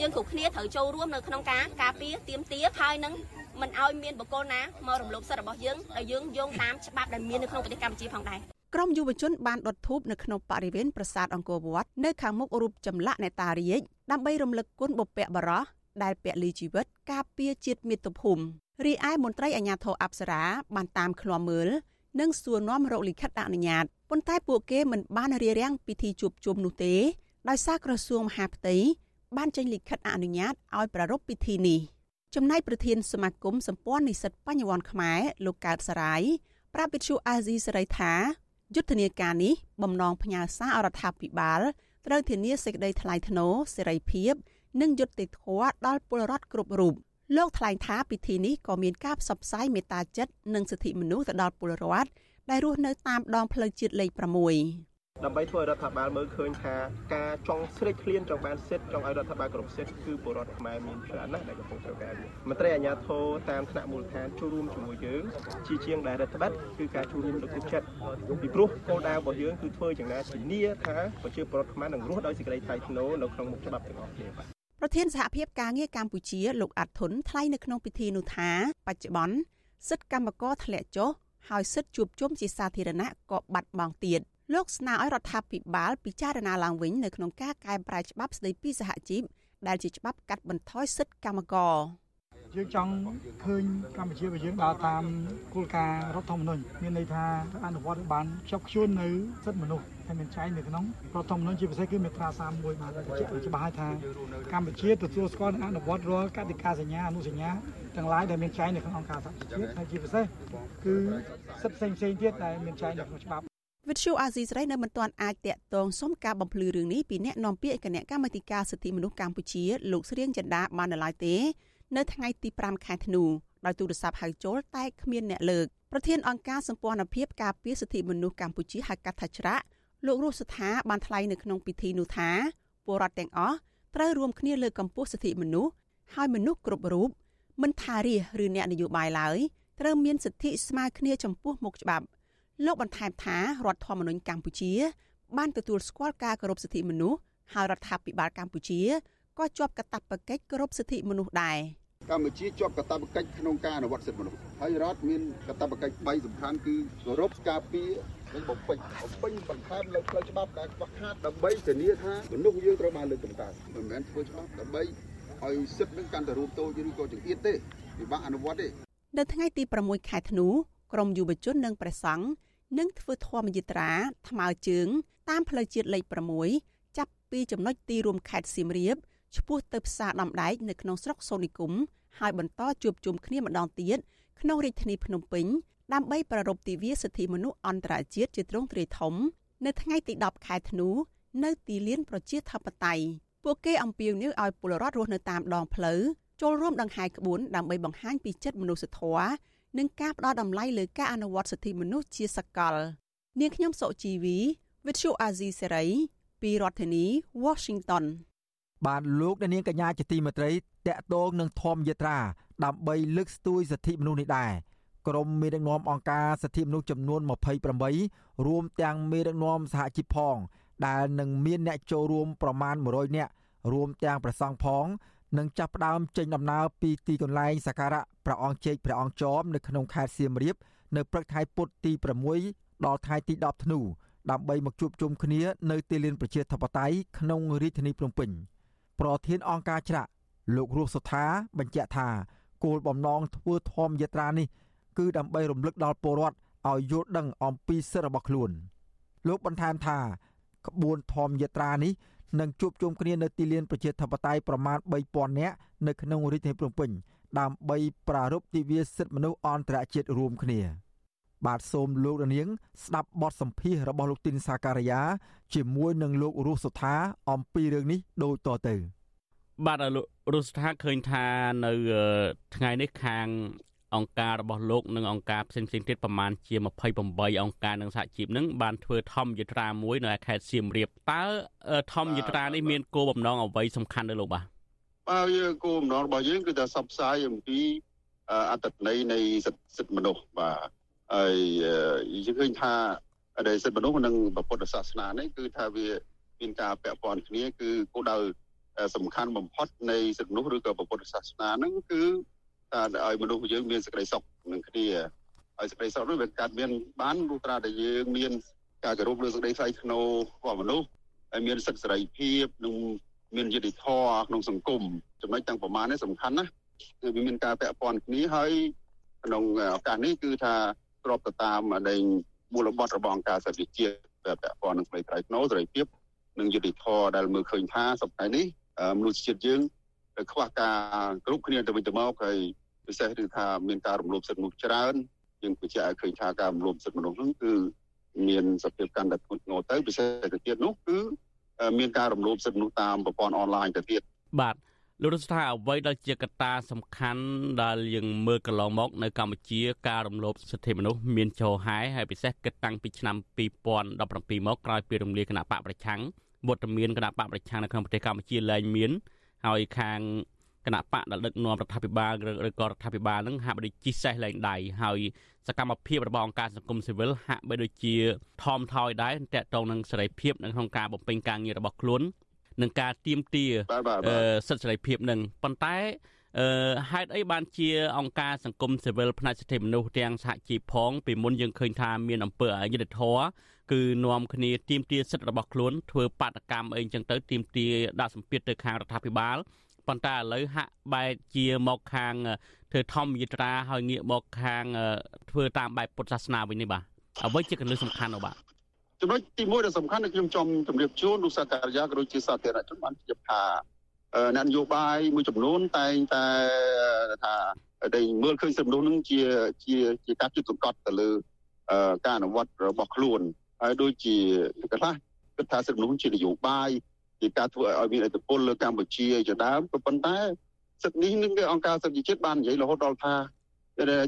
យើងគ្រប់គ្នាត្រូវចូលរួមនៅក្នុងការការពារទៀមទាហើយនឹងមិនឲ្យមានបកគលណាមករំលោភសិទ្ធិរបស់យើងដោយយើងយោងតាមច្បាប់ដែលមាននៅក្នុងប្រទេសកម្ពុជាផងដែរ ក្រុមយុវជនបានដុតធូបនៅក្នុងបរិវេណប្រាសាទអង្គរវត្តនៅខាងមុខរូបចម្លាក់អ្នកតារាជដើម្បីរំលឹកគុណបុព្វបុរសដែលពលីជីវិតការពារជាតិមាតុភូមិរីឯមន្ត្រីអាជ្ញាធរអប្សរាបានតាមឃ្លាំមើលនិងសួរនាំរកលិខិតអនុញ្ញាតប៉ុន្តែពួកគេមិនបានរៀបរៀងពិធីជួបជុំនោះទេដោយសារក្រសួងមហាផ្ទៃបានចេញលិខិតអនុញ្ញាតឲ្យប្រារព្ធពិធីនេះចំណែកប្រធានសមាគមសម្ព័ន្ធនិស្សិតបញ្ញវន្តខ្មែរលោកកើតសរាយប្រាប់វិទ្យុអាស៊ីសេរីថា យុទ្ធនាការនេះបំណងផ្ញើសារអរដ្ឋាភិបាលត្រូវធានាសេចក្តីថ្លៃថ្នូរសេរីភាព និងយុត្តិធម៌ដល់ពលរដ្ឋគ្រប់រូបលោកថ្លែងថាពិធីនេះក៏មានការផ្សព្វផ្សាយមេត្តាចិត្តនិងសិទ្ធិមនុស្សទៅដល់ពលរដ្ឋដែលរស់នៅតាមដងផ្លូវជាតិលេខ6 ដើម្បីធ្វើឲ្យរដ្ឋាភិបាលមើលឃើញថាការចង់ស្រេកឃ្លានចង់បានសិទ្ធិចង់ឲ្យរដ្ឋាភិបាលគ្រប់សិទ្ធិគឺពលរដ្ឋខ្មែរមានច្រើនណាស់ដែលកំពុងត្រូវការវាមន្ត្រីអាជ្ញាធរតាមថ្នាក់មូលដ្ឋានចូលរួមជាមួយយើងជាជាងដែលរដ្ឋបတ်គឺការចូលរួមលើកទឹកចិត្តពីព្រោះគោលដៅរបស់យើងគឺធ្វើយ៉ាងណាធានាថាប្រជាពលរដ្ឋខ្មែរនឹងរស់ដោយសេចក្តីថ្លៃថ្នូរនៅក្នុងមុខច្បាប់ទាំងអស់គ្នាបាទប្រធានសហភាពការងារកម្ពុជាលោកអាត់ធុនថ្លែងនៅក្នុងពិធីនោះថាបច្ចុប្បន្នសិទ្ធិកម្មករធ្លាក់ចុះហើយសិទ្ធិជួបជុំជាសាធារណៈក៏បាត់បង់ទៀត លោកស្នើឲ្យរដ្ឋាភិបាលពិចារណាឡើងវិញនៅក្នុងការកែប្រែច្បាប់ស្តីពីសហជីពដែលជាច្បាប់កាត់បន្ថយសិទ្ធិកម្មករយើងចង់ឃើញកម្ពុជារបស់យើងដើរតាមគោលការណ៍រដ្ឋធម្មនុញ្ញមានន័យថាអនុវត្តបានជាប់ខ្លួននៅសិទ្ធិមនុស្សហើយមានចែងនៅក្នុងរដ្ឋធម្មនុញ្ញជាពិសេសគឺមាត្រា31បានបញ្ជាក់ច្បាស់ហើយថាកម្ពុជាទទួលស្គាល់និងអនុវត្តរាល់កតិកាសញ្ញាអនុសញ្ញាទាំងឡាយដែលមានចែងនៅក្នុងអង្គការសហជីវជាតិហើយជាពិសេសគឺសិទ្ធិផ្សេងផ្សេងទៀតដែលមានចែងនៅក្នុងច្បាប់ វិទ្យុអាស៊ីសេរីនៅមិនទាន់អាចតាក់ទងសុំការបំភ្លឺរឿងនេះពីអ្នកនាំពាក្យគណៈកម្មាធិការសិទ្ធិមនុស្សកម្ពុជាលោកស្រៀងចន្ទាបាននៅឡើយទេ នៅថ្ងៃទី5ខែធ្នូដោយទូរស័ព្ទហៅចូលតែគ្មានអ្នកលើកប្រធានអង្គការសម្ព័ន្ធភាពការពារសិទ្ធិមនុស្សកម្ពុជាហៅកាត់ថាច្រាក់លោករស់សថាបានថ្លែងនៅក្នុងពិធីនោះថាពលរដ្ឋទាំងអស់ត្រូវរួមគ្នាលើកកម្ពស់សិទ្ធិមនុស្សហើយមនុស្សគ្រប់រូបមិនថារាជឬអ្នកនយោបាយឡើយត្រូវមានសិទ្ធិស្មើគ្នាចំពោះមុខច្បាប់ លោកបន្ថែមថារដ្ឋធម្មនុញ្ញកម្ពុជា បានទទួលស្គាល់ការគោរពសិទ្ធិមនុស្សហើយរដ្ឋាភិបាលកម្ពុជាក៏ជាប់កាតព្វកិច្ចគោរពសិទ្ធិមនុស្សដែរកម្ពុជាជាប់កាតព្វកិច្ចក្នុងការអនុវត្តសិទ្ធិមនុស្សហើយរដ្ឋមានកាតព្វកិច្ច3សំខាន់គឺគោរពការពារនិងបំពេញបំពេញបន្ថែមលើផ្លូវច្បាប់ដែលខ្វះខាតដើម្បីធានាថាមនុស្សយើងត្រូវបានលើកតម្កើងមិនមែនធ្វើច្បាប់ដើម្បីឲ្យសិទ្ធិនឹងកាន់តែរួមតូចឬក៏ចង្អៀតទេពិបាកអនុវត្តទេនៅថ្ងៃទី6ខែធ្នូក្រមយុវជននិងព្រះសង្ឃ នឹងធ្វើធម្មយាត្រាថ្មើរជើង តាមផ្លូវជាតិលេខ6ចាប់ពីចំណុចទីរួមខេត្តសៀមរាបឆ្ពោះទៅផ្សារដំដែកនៅក្នុងស្រុកសូនីគុំហើយបន្តជួបជុំគ្នាម្ដងទៀតក្នុងរាជធានីភ្នំពេញដើម្បីប្រារព្ធទិវាសិទ្ធិមនុស្សអន្តរជាតិជាទ្រង់ទ្រាយធំ នៅថ្ងៃទី10ខែធ្នូនៅទីលានប្រជាធិបតេយ្យពួកគេអំពាវនាវឲ្យពលរដ្ឋរស់នៅតាមដងផ្លូវចូលរួមដង្ហែក្បួនដើម្បីបង្ហាញពីចិត្តមនុស្សធម៌ និងការផ្ដល់តម្លៃលើការអនុវត្តសិទ្ធិមនុស្សជាសកល នាងខ្ញុំសុជីវី Vithu Azizi Serai ពីរដ្ឋធានី Washington បានលោកនាងកញ្ញាជាទីមេត្រីតកតងនឹងធម្មយត្រា ដើម្បីលើកស្ទួយសិទ្ធិមនុស្សនេះដែរក្រុមមេដឹកនាំអង្គការសិទ្ធិមនុស្សចំនួន28រួមទាំងមេដឹកនាំសហជីពផង ដែលនឹងមានអ្នកចូលរួមប្រមាណ100នាក់រួមទាំងប្រសង់ផង នឹងចាប់ផ្ដើមចេញដំណើរពីទីកន្លែងសក្ការៈព្រះអង្គជ័យព្រះអង្គចោមនៅក្នុងខេត្តសៀមរាបនៅព្រឹកថ្ងៃពុធទី6ដល់ថ្ងៃទី10ធ្នូដើម្បីមកជួបជុំគ្នានៅទីលានប្រជាធិបតេយ្យក្នុងរាជធានីភ្នំពេញប្រធានអង្គការច្រាក់លោករស់សុថាបញ្ជាក់ថាគោលបំណងធ្វើធម្មយាត្រានេះគឺដើម្បីរំលឹកដល់ពលរដ្ឋឲ្យយល់ដឹងអំពីសិទ្ធិរបស់ខ្លួន លោកបន្ថែមថាក្បួនធម្មយាត្រានេះ នឹងជួបជុំគ្នានៅទីលានប្រជាធិបតេយ្យប្រមាណ3000នាក់នៅក្នុងរាជធានីភ្នំពេញដើម្បីប្រារព្ធទិវាសិទ្ធិមនុស្សអន្តរជាតិរួមគ្នា បាទសូមលោករនាង ស្ដាប់បទសម្ភាសរបស់លោកទីនសាការីយ៉ាជាមួយនឹងលោករស់សុថាអំពីរឿងនេះដូចតទៅបាទលោករស់សុថាឃើញថានៅថ្ងៃនេះខាង អង្គការរបស់លោកនិងអង្គការផ្សេងៗទៀតប្រមាណជា28អង្គការនិងសហជីពនឹងបានធ្វើធម្មយត្រាមួយនៅខេត្តសៀមរាបតើធម្មយត្រានេះមានគោលបំណងអ្វីសំខាន់ទៅលោកបាទបាទយើងគោលបំណងរបស់យើងគឺថាសបផ្សាយអំពីអត្តន័យនៃសិទ្ធិមនុស្សបាទហើយយើងឃើញថាដែលសិទ្ធិមនុស្សនិងពុទ្ធសាសនានេះគឺថាវាមានការពាក់ព័ន្ធគ្នាគឺគោលដៅសំខាន់បំផុតនៃសិទ្ធិមនុស្សឬក៏ពុទ្ធសាសនាហ្នឹងគឺ ឲ្យមនុស្សយើងមានសេចក្តីសុខនឹងគ្នាហើយសេចក្តីសុខនោះវាកើតមានបានលុះត្រាតែយើងមានការគោរពលើសេចក្តីថ្លៃថ្នូររបស់មនុស្សហើយមានសិទ្ធិសេរីភាពនិងមានយុត្តិធម៌ក្នុងសង្គមចំណុចទាំងប្រមាណនេះសំខាន់ណាគឺវាមានការពាក់ព័ន្ធគ្នាហើយក្នុងឱកាសនេះគឺថាស្របទៅតាមនៃមូលបត់របស់អង្គការសិទ្ធិជាតិពាក់ព័ន្ធនឹងសេរីថ្លៃថ្នូរសេរីភាពនិងយុត្តិធម៌ដែលមើលឃើញថាសប្តាហ៍នេះមនុស្សជាតិយើងខ្វះការគ្រប់គ្នាទៅវិញទៅមកហើយ ពិសេសគឺថាមានការរំលោភសិទ្ធិមនុស្សច្រើនយើងបញ្ជាក់ឲ្យឃើញថាការរំលោភសិទ្ធិមនុស្សហ្នឹងគឺមានសភាពកាន់តែធ្ងន់ធ្ងរទៅពិសេសទៅទៀតនោះគឺមានការរំលោភសិទ្ធិមនុស្សតាមប្រព័ន្ធអនឡាញទៅទៀតបាទលោករដ្ឋាអ្វីដែលជាកត្តាសំខាន់ដែលយើងមើលកន្លងមកនៅកម្ពុជាការរំលោភសិទ្ធិមនុស្សមានចូលហែហើយពិសេសគិតតាំងពីឆ្នាំ2017មកក្រោយពីរំលាយគណៈបកប្រឆាំងវត្តមានគណៈបកប្រឆាំងនៅក្នុងប្រទេសកម្ពុជាលែងមាន ហើយខាង គណៈបកដែលដឹកនាំរដ្ឋាភិបាលឬក៏រដ្ឋាភិបាលនឹងហាក់បីដូចជីសេះលែងដៃហើយសកម្មភាពរបស់អង្គការសង្គមស៊ីវិលហាក់បីដូចជាថមថយដែរតកតងនឹងសេរីភាពនៅក្នុងការបំពេញការងាររបស់ខ្លួននឹងការទៀមទាសិទ្ធិសេរីភាពនឹងប៉ុន្តែអឺហេតុអីបានជាអង្គការសង្គមស៊ីវិលផ្នែកសិទ្ធិមនុស្សទាំងសហជីពផងពីមុនយើងឃើញថាមានអំពើអយុត្តិធម៌គឺនាំគ្នាទៀមទាសិទ្ធិរបស់ខ្លួនធ្វើបាតកម្មអីចឹងទៅទៀមទាដាក់សម្ពាធទៅខាងរដ្ឋាភិបាល ប៉ុន្តែឥឡូវហាក់បែរជាមកខាងធ្វើធម្មយត្រាហើយងាកមកខាងធ្វើតាមបែបពុទ្ធសាសនាវិញនេះបាទអ្វីជាកលឹះសំខាន់នោះបាទចំណុចទី1ដែលសំខាន់គឺខ្ញុំចង់ជម្រាបជូនលោកសាការីយ៉ាក៏ដូចជាសាធារណជនបានជម្រាបថាអ្នកនយោបាយមួយចំនួនតែងតែថាដែលមើលឃើញសិទ្ធិមនុស្សនឹងជាជាជាការជិតសង្កត់ទៅលើការអនុវត្តរបស់ខ្លួនហើយដូចជាខ្លះគិតថាសិទ្ធិមនុស្សជានយោបាយ ជាការធ្វើឲ្យមានឥទ្ធិពលលើកម្ពុជាជាដើមក៏ប៉ុន្តែសិទ្ធិនេះនឹងអង្គការសិទ្ធិជាតិបាននិយាយរហូតដល់ថា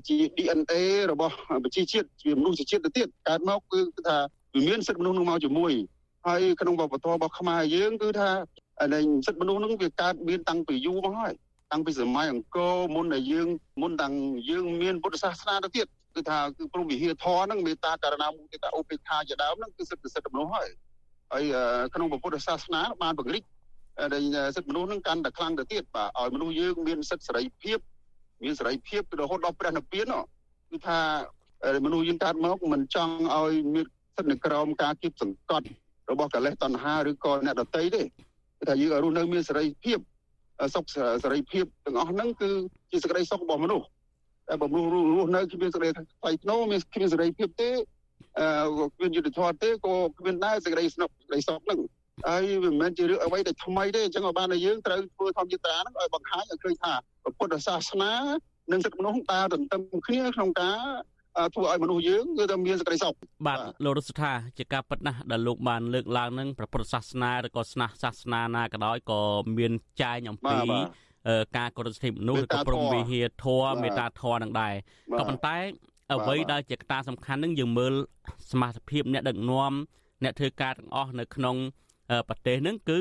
ជា DNA របស់ប្រជាជាតិជាមនុស្សជាតិទៅទៀតកើតមកគឺថាវាមានសិទ្ធិមនុស្សនឹងមកជាមួយហើយក្នុងវប្បធម៌របស់ខ្មែរយើងគឺថានៃសិទ្ធិមនុស្សនឹងវាកើតមានតាំងពីយូរមកហើយតាំងពីសម័យអង្គរមុនដែលយើងមុនតាំងយើងមានពុទ្ធសាសនាទៅទៀតគឺថាគឺព្រមវិហារធរហ្នឹងមេត្តាករណាមុទិតាឧបេក្ខាជាដើមហ្នឹងគឺសិទ្ធិសិទ្ធិមនុស្សហើយ ហើយក្នុងពុទ្ធសាសនាបានពង្រីកដែលសិទ្ធិមនុស្សហ្នឹងកាន់តែខ្លាំងទៅទៀតបាទឲ្យមនុស្សយើងមានសិទ្ធិសេរីភាពមានសេរីភាពរហូតដល់ព្រះនិព្វានគឺថាមនុស្សយើងកើតមកមិនចង់ឲ្យមានសិទ្ធិនៅក្រោមការគៀបសង្កត់របស់កិលេសតណ្ហាឬក៏អ្នកដតីទេគឺថាយើងឲ្យរស់នៅមានសេរីភាពសុខសេរីភាពទាំងអស់ហ្នឹងគឺជាសេចក្តីសុខរបស់មនុស្សតែបើមនុស្សរស់នៅគ្មានសេចក្តីថ្លៃថ្នូរមានគ្មានសេរីភាពទេអឺ គ្មានយុទ្ធធម៌ទេក៏គ្មានដែរសេចក្តីស្នុកសេចក្តីសុខហ្នឹងហើយវាមិនមែនជារឿងអ្វីដែលថ្មីទេអញ្ចឹងបានតែយើងត្រូវធ្វើធម្មយត្រាហ្នឹងឲ្យបង្ហាញឲ្យឃើញថាពុទ្ធសាសនានិងសិទ្ធិមនុស្សដើរទន្ទឹមគ្នាក្នុងការធ្វើឲ្យមនុស្សយើងគឺតែមានសេចក្តីសុខបាទលោករុស្ថាជាការពិតណាស់ដែលលោកបានលើកឡើងនឹងព្រះពុទ្ធសាសនាឬក៏ស្នះសាសនាណាក៏ដោយក៏មានចែងអំពីការគោរពសិទ្ធិមនុស្សឬក៏ព្រមវិហារធម៌មេត្តាធម៌នឹងដែរក៏ប៉ុន្តែ អ្វីដែលជាកត្តាសំខាន់នឹងយើងមើលសមាជិកអ្នកដឹកនាំអ្នកធ្វើការទាំងអស់នៅក្នុងប្រទេសនឹងគឺ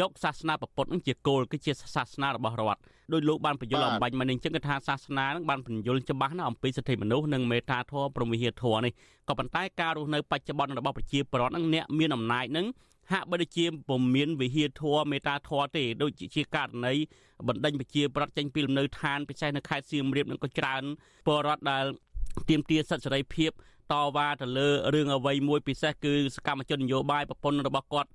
យកសាសនាពុទ្ធនឹងជាគោលគឺជាសាសនារបស់រដ្ឋដោយលោកបានបញ្យល់អំបញ្ញមកនេះអញ្ចឹងគឺថាសាសនានឹងបានបញ្យល់ច្បាស់ណាស់អំពីសិទ្ធិមនុស្សនិងមេត្តាធម៌ព្រមវិហារធម៌នេះក៏ប៉ុន្តែការរស់នៅបច្ចុប្បន្នរបស់ប្រជាពលរដ្ឋនឹងអ្នកមានអំណាចនឹងហាក់បីដូចជាពុំមានវិហារធម៌មេត្តាធម៌ទេដូចជាករណីបណ្ដេញប្រជាប្រដ្ឋចេញពីលំនៅឋានពិសេសនៅខេត្តសៀមរាបនឹងក៏ច្រើនពលរដ្ឋដែល ទាមទារសិទ្ធិសេរីភាពតវ៉ាទៅលើរឿងអ្វីមួយពិសេសគឺសកម្មជននយោបាយប្រពន្ធរបស់គាត់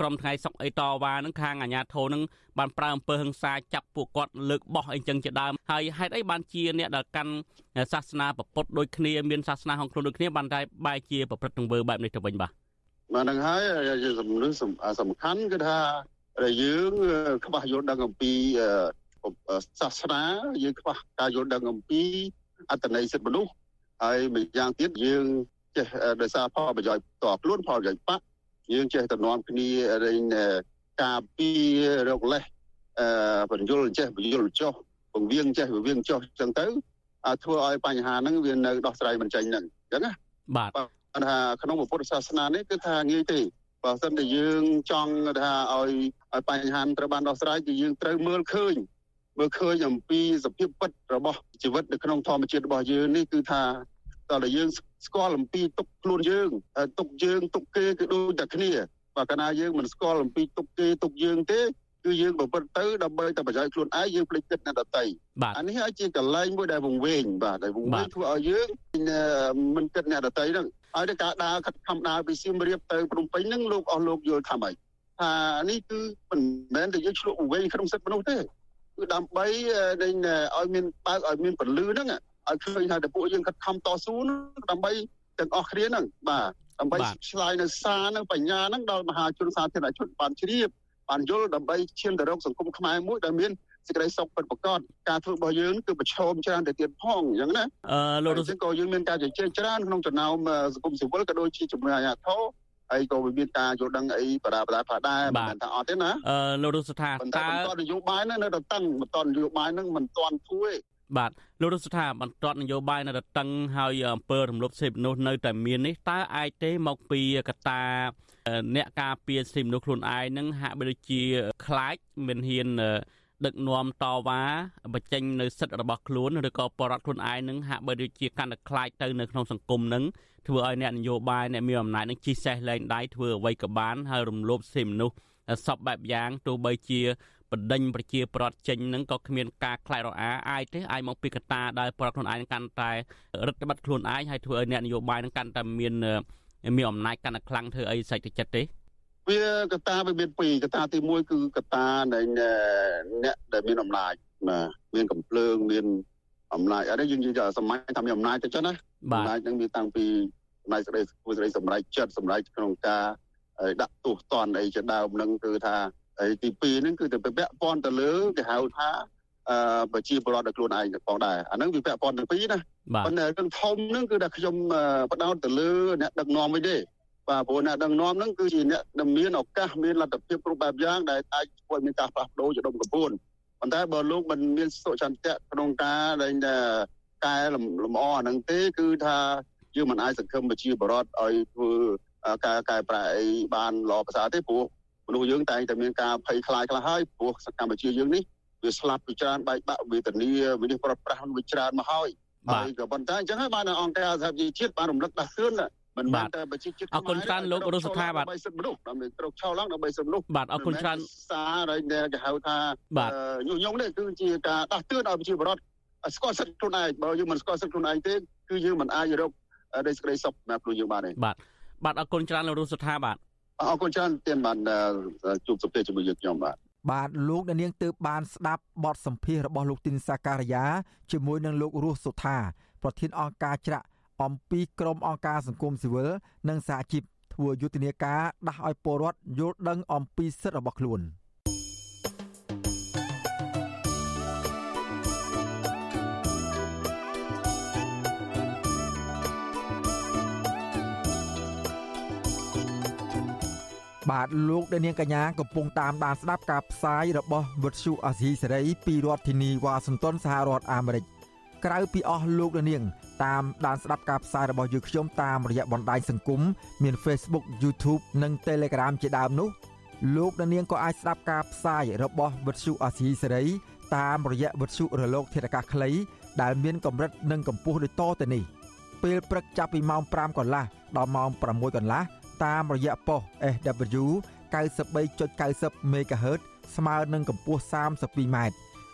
ក្រមថ្ងៃសុកអីតវ៉ានឹងខាងអាជ្ញាធរនឹងបានប្រើអំពើហិង្សាចាប់ពួកគាត់លើកបោះអីចឹងជាដើមហើយហេតុអីបានជាអ្នកដែលកាន់សាសនាពុទ្ធដូចគ្នាមានសាសនាក្នុងខ្លួនដូចគ្នាបានតែបែរជាប្រព្រឹត្តទង្វើបែបនេះទៅវិញបាទបាទនឹងហើយជាសំណួរសំខាន់គឺថាយើងខ្វះយល់ដឹងអំពីសាសនាយើងខ្វះការយល់ដឹងអំពី អត្តន័យសិទ្ធិមនុស្សហើយម្យ៉ាងទៀតយើងចេះដោយសារផលប្រយោជន៍តខ្លួនផលប្រយោជន៍បកយើងចេះទៅនាំគ្នារែងការពីរោគលេសអឺបញ្យលចេះបញ្យលចុះពងវៀងចេះវៀងចុះអញ្ចឹងទៅធ្វើឲ្យបញ្ហាហ្នឹងវានៅដោះស្រាយមិនចេញហ្នឹងអញ្ចឹងណាបាទថាក្នុងពុទ្ធសាសនានេះគឺថាងាយទេបើសិនតែយើងចង់ថាឲ្យឲ្យបញ្ហាត្រូវបានដោះស្រាយគឺយើងត្រូវមើលឃើញ មើលឃើញអំពីសភាពពិតរបស់ជីវិតនៅក្នុងធម្មជាតិរបស់យើងនេះគឺថាតើតែយើងស្គាល់អំពីទុកខ្លួនយើងទុកយើងទុកគេគឺដូចតែគ្នាបើកាលណាយើងមិនស្គាល់អំពីទុកគេទុកយើងទេគឺយើងប្រព្រឹត្តទៅដើម្បីតែប្រយោជន៍ខ្លួនឯងយើងភ្លេចគិតអ្នកដទៃអានេះហើយជាកលែងមួយដែលវង្វេងបាទដែលវង្វេងធ្វើឲ្យយើងមិនគិតអ្នកដទៃហ្នឹងហើយទៅការដើរខិតខំដើរពីសៀមរាបទៅភ្នំពេញហ្នឹងលោកអស់លោកយល់ថាម៉េចថានេះគឺមិនមែនតែយើងឆ្លក់វង្វេងក្នុងសិទ្ធិមនុស្សទេគឺ ដើម្បីឲ្យមានបើកឲ្យមានពលឺហ្នឹងឲ្យឃើញថាតពួកយើងខិតខំតស៊ូដើម្បីទាំងអស់គ្នាហ្នឹងបាទដើម្បីឆ្លើយនៅសារនឹងបញ្ញាហ្នឹងដល់មហាជនសាធារណជនបានជ្រាបបានយល់ដើម្បីឈានទៅរកសង្គមខ្មែរមួយដែលមានសេចក្តីសុខពិតប្រាកដការធ្វើរបស់យើងគឺប្រឈមច្រើនទៅទៀតផងអញ្ចឹងណាអឺលោករុស្ក៏យើងមានការជជែកច្រើនក្នុងចំណោមសង្គមស៊ីវិលក៏ដូចជាជំនួយអាជ្ញាធរ ហើយក៏មានការយល់ដឹងអីបដាបដាផាដែរមិនមែនថាអត់ទេណាអឺលោករុស្ថាតើបន្តនយោបាយហ្នឹងនៅតែតឹងបន្តនយោបាយហ្នឹងមិនទាន់ធ្វើទេបាទលោករដ្ឋស្ថាបន្ទាត់នយោបាយនៅតែតឹងហើយអំពើរំលោភសិទ្ធិមនុស្សនៅតែមាននេះតើអាចទេមកពីកត្តាអ្នកការពារសិទ្ធិមនុស្សខ្លួនឯងនឹងហាក់បីដូចជាខ្លាចមិនហ៊ាន ដឹកនាំតវ៉ាបញ្ចេញនៅសិទ្ធិរបស់ខ្លួនឬក៏បរដ្ឋខ្លួនឯងនឹងហាក់បីដូចជាកាន់តែខ្លាចទៅនៅក្នុងសង្គមនឹងធ្វើឲ្យអ្នកនយោបាយអ្នកមានអំណាចនឹងជីសេះលែងដៃធ្វើអ្វីក៏បានហើយរំលោភសិទ្ធិមនុស្សសពបែបយ៉ាងទោះបីជាបណ្ដេញប្រជាប្រដ្ឋចេញនឹងក៏គ្មានការខ្លាចរអាអាចទេអាចមកពីកត្តាដែលប្រដ្ឋខ្លួនឯងកាន់តែរដ្ឋបတ်ខ្លួនឯងហើយធ្វើឲ្យអ្នកនយោបាយនឹងកាន់តែមានមានអំណាចកាន់តែខ្លាំងធ្វើអីសាច់ទៅចិត្តទេ វាកត្តាវាមានពីរកត្តាទី1គឺកត្តានៃអ្នកដែលមានអំណាចបាទមានកំភ្លើងមានអំណាចអត់ទេយើងនិយាយសម័យថាមានអំណាចទៅចឹងណាអំណាចនឹងមានតាំងពីអំណាចស្ដីធ្វើស្ដីសម្រេចចិត្តសម្រេចក្នុងការដាក់ទោសតន់អីជាដើមនឹងគឺថាហើយទី2ហ្នឹងគឺទៅពាក់ព័ន្ធទៅលើគេហៅថាអឺប្រជាពលរដ្ឋដល់ខ្លួនឯងផងដែរអាហ្នឹងវាពាក់ព័ន្ធទាំងពីរណាប៉ុន្តែរឿងធំហ្នឹងគឺថាខ្ញុំបដោតទៅលើអ្នកដឹកនាំវិញទេ បាទព្រោះអ្នកដឹកនាំហ្នឹងគឺជាអ្នកដែលមានឱកាសមានលទ្ធភាពគ្រប់បែបយ៉ាងដែលអាចធ្វើមានការផ្លាស់ប្ដូរជាដុំកំពូនប៉ុន្តែបើលោកមិនមានសុចន្ទៈក្នុងការដែលកែលម្អអាហ្នឹងទេគឺថាយើងមិនអាចសង្ឃឹមប្រជាពលរដ្ឋឲ្យធ្វើការកែប្រែអីបានល្អប្រសើរទេព្រោះមនុស្សយើងតែងតែមានការភ័យខ្លាចខ្លះហើយព្រោះកម្ពុជាយើងនេះវាស្លាប់ពីច្រើនបែកបាក់វេទនាវិនិច្ឆ័យប្រប្រាស់វាច្រើនមកហើយហើយក៏ប៉ុន្តែអញ្ចឹងហើយបានអង្គការសហជីវជាតិបានរំលឹកដាស់តឿន មិនមែនតែប្រជាជាតិអរគុណច្រើនលោករស់សថាបាទដើម្បីសិទ្ធិមនុស្សដើម្បីត្រូវឆោឡើងដើម្បីសិទ្ធិមនុស្សបាទអរគុណច្រើនសារហើយដែលគេហៅថាញុះញង់នេះគឺជាការដាស់តឿនឲ្យប្រជាពលរដ្ឋស្គាល់សិទ្ធិខ្លួនឯងបើយើងមិនស្គាល់សិទ្ធិខ្លួនឯងទេគឺយើងមិនអាចរកដីសេចក្តីសុខសម្រាប់ខ្លួនយើងបានទេបាទបាទអរគុណច្រើនលោករស់សថាបាទអរគុណច្រើនទានបានជួបសភាជាមួយយើងខ្ញុំបាទបាទលោកអ្នកនាងទើបបានស្ដាប់បទសម្ភាសរបស់លោកទីនសាការីយ៉ាជាមួយនឹងលោករស់សុថាប្រធានអង្គការច្រាក់ អំពីក្រមអង្គការសង្គមស៊ីវិលនិងសហជីពធ្វើយុទ្ធនាការដាស់ឲ្យពលរដ្ឋយល់ដឹងអំពីសិទ្ធិរបស់ខ្លួន។បាទលោកដានៀងកញ្ញាកំពុងតាមដានស្ដាប់ការផ្សាយរបស់វិទ្យុអាស៊ីសេរីពីរដ្ឋធានីវ៉ាស៊ីនតោនសហរដ្ឋអាមេរិក ក្រៅពីអស់លោកដានៀងតាមដានស្ដាប់ការផ្សាយរបស់យើងខ្ញុំតាមរយៈបណ្ដាញសង្គមមាន Facebook YouTube និង Telegram ជាដើមនោះលោកដានៀងក៏អាចស្ដាប់ការផ្សាយរបស់វិទ្យុអាស៊ីសេរីតាមរយៈវិទ្យុរលក ធាតុអាកាសខ្លី ដែលមានកម្រិតនិងកម្ពស់ដូចតទៅនេះពេលព្រឹកចាប់ពីម៉ោង5កន្លះដល់ម៉ោង6កន្លះតាមរយៈប៉ុស SW 93.90 MHz ស្មើនឹងកម្ពស់ 32m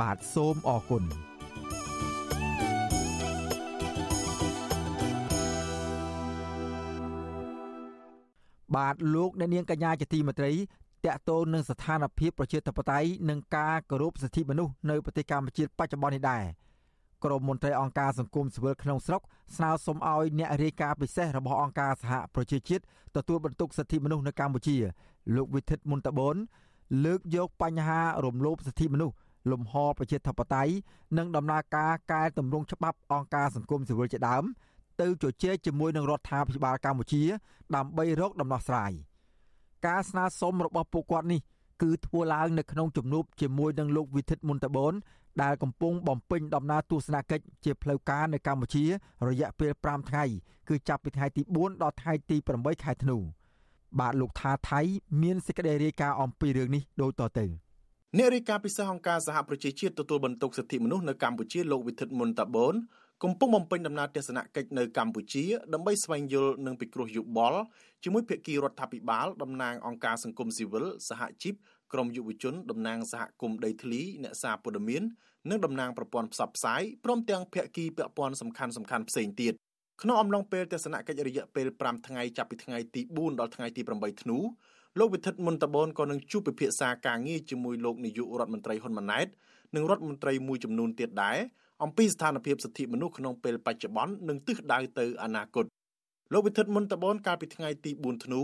បាទសូមអរគុណបាទលោកអ្នកនាងកញ្ញាជាទីមេត្រីតកតូននឹងស្ថានភាពប្រជាធិបតេយ្យនិងការគោរពសិទ្ធិមនុស្សនៅប្រទេសកម្ពុជាបច្ចុប្បន្ននេះដែរក្រមមន្ត្រីអង្គការសង្គមស៊ីវិលក្នុងស្រុកស្នើសុំឲ្យអ្នករាយការណ៍ពិសេសរបស់អង្គការសហប្រជាជាតិទទួលបន្ទុកសិទ្ធិមនុស្សនៅកម្ពុជា លោកវិធិតមុនតបូនលើកយកបញ្ហារំលោភសិទ្ធិមនុស្ស លំហប្រជាធិបតេយ្យនិងដំណើរការកែតម្រង់ច្បាប់អង្គការសង្គមស៊ីវិលជាដើមទៅជជែកជាមួយនឹងរដ្ឋាភិបាលកម្ពុជា ដើម្បីរកដំណោះស្រាយការស្នើសុំរបស់ពួកគាត់នេះគឺធ្វើឡើងនៅក្នុងជំនួបជាមួយនឹងលោកវិធិតមុនតបូនដែលកំពុងបំពេញដំណើរទស្សនកិច្ចជាផ្លូវការនៅកម្ពុជា រយៈពេល5ថ្ងៃគឺចាប់ពីថ្ងៃទី4ដល់ថ្ងៃទី8ខែធ្នូបាទលោកថាថៃ មានសេចក្តីរាយការណ៍អំពីរឿងនេះដូចតទៅ អ្នករាយការណ៍ពិសេសអង្គការសហប្រជាជាតិទទួលបន្ទុកសិទ្ធិមនុស្សនៅកម្ពុជាលោកវិធិតមុនតាបូនកំពុងបំពេញដំណើរទស្សនកិច្ចនៅកម្ពុជាដើម្បីស្វែងយល់និងពិគ្រោះយោបល់ជាមួយភាគីរដ្ឋាភិបាលតំណាងអង្គការសង្គមស៊ីវិលសហជីពក្រមយុវជនតំណាងសហគមន៍ដីធ្លីអ្នកសារព័ត៌មាននិងតំណាងប្រព័ន្ធផ្សព្វផ្សាយព្រមទាំងភាគីពាក់ព័ន្ធសំខាន់សំខាន់ផ្សេងទៀតក្នុងអំឡុងពេលទស្សនកិច្ចរយៈពេល5ថ្ងៃចាប់ពីថ្ងៃទី4ដល់ថ្ងៃទី8ធ្នូ លោកវិធិតមុនតបនក៏នឹងជួបពិភាក្សាការងារជាមួយលោកនាយករដ្ឋមន្ត្រីហ៊ុនម៉ាណែតនិងរដ្ឋមន្ត្រីមួយចំនួនទៀតដែរអំពីស្ថានភាពសិទ្ធិមនុស្សក្នុងពេលបច្ចុប្បន្ននិងទិសដៅទៅអនាគតលោកវិធិតមុនតបនកាលពីថ្ងៃទី4ធ្នូ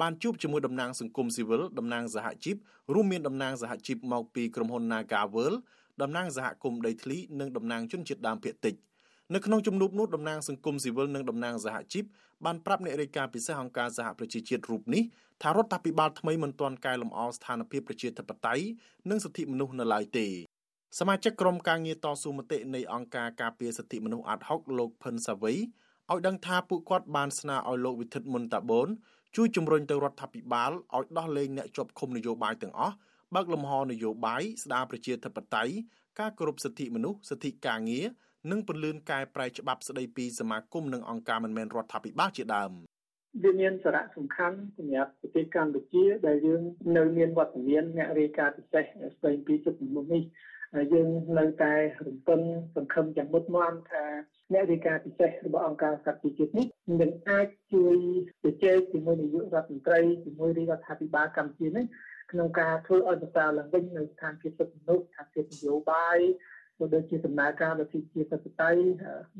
បានជួបជាមួយតំណាងសង្គមស៊ីវិលតំណាងសហជីពរួមមានតំណាងសហជីពមកពីក្រុមហ៊ុន Nagavel តំណាងសហគមន៍ដីធ្លីនិងតំណាងជនជាតិដើមភាគតិចនៅក្នុងជំនួបនោះតំណាងសង្គមស៊ីវិលនិងតំណាងសហជីព បានប្រាប់អ្នករាយការណ៍ពិសេសអង្គការសហប្រជាជាតិរូបនេះថារដ្ឋាភិបាលថ្មីមិនទាន់កែលម្អស្ថានភាពប្រជាធិបតេយ្យនិងសិទ្ធិមនុស្សនៅឡើយទេសមាជិកក្រុមការងារតស៊ូមតិនៃអង្គការការពារសិទ្ធិមនុស្សអាត់ហុកលោកផិនសាវីឲ្យដឹងថាពួកគាត់បានស្នើឲ្យលោកវិធិតមុនតាបូនជួយជំរុញទៅរដ្ឋាភិបាលឲ្យដោះលែងអ្នកជាប់ឃុំនយោបាយទាំងអស់បើកលំហនយោបាយស្ដារប្រជាធិបតេយ្យការគោរពសិទ្ធិមនុស្សសិទ្ធិការងារ និងពន្លឿនកែប្រែច្បាប់ស្ដីពីសមាគមនិងអង្គការមិនមែនរដ្ឋាភិបាលជាដើមវាមានសារៈសំខាន់សម្រាប់ប្រទេសកម្ពុជាដែលយើងនៅមានវត្តមានអ្នករាយការណ៍ពិសេសស្ដីពីសិទ្ធិមនុស្សនេះយើងនៅតែរំពឹងសង្ឃឹមយ៉ាងមុតមាំថាអ្នករាយការណ៍ពិសេសរបស់អង្គការសហជីវជាតិនេះនឹងអាចជួយជជែកជាមួយនាយករដ្ឋមន្ត្រីជាមួយរាជរដ្ឋាភិបាលកម្ពុជានេះក្នុងការធ្វើឲ្យប្រសើរឡើងវិញនៅស្ថានភាពសិទ្ធិមនុស្សស្ថានភាពនយោបាយ ក៏ដូចជាដំណើរការរដ្ឋាភិបាលបតៃ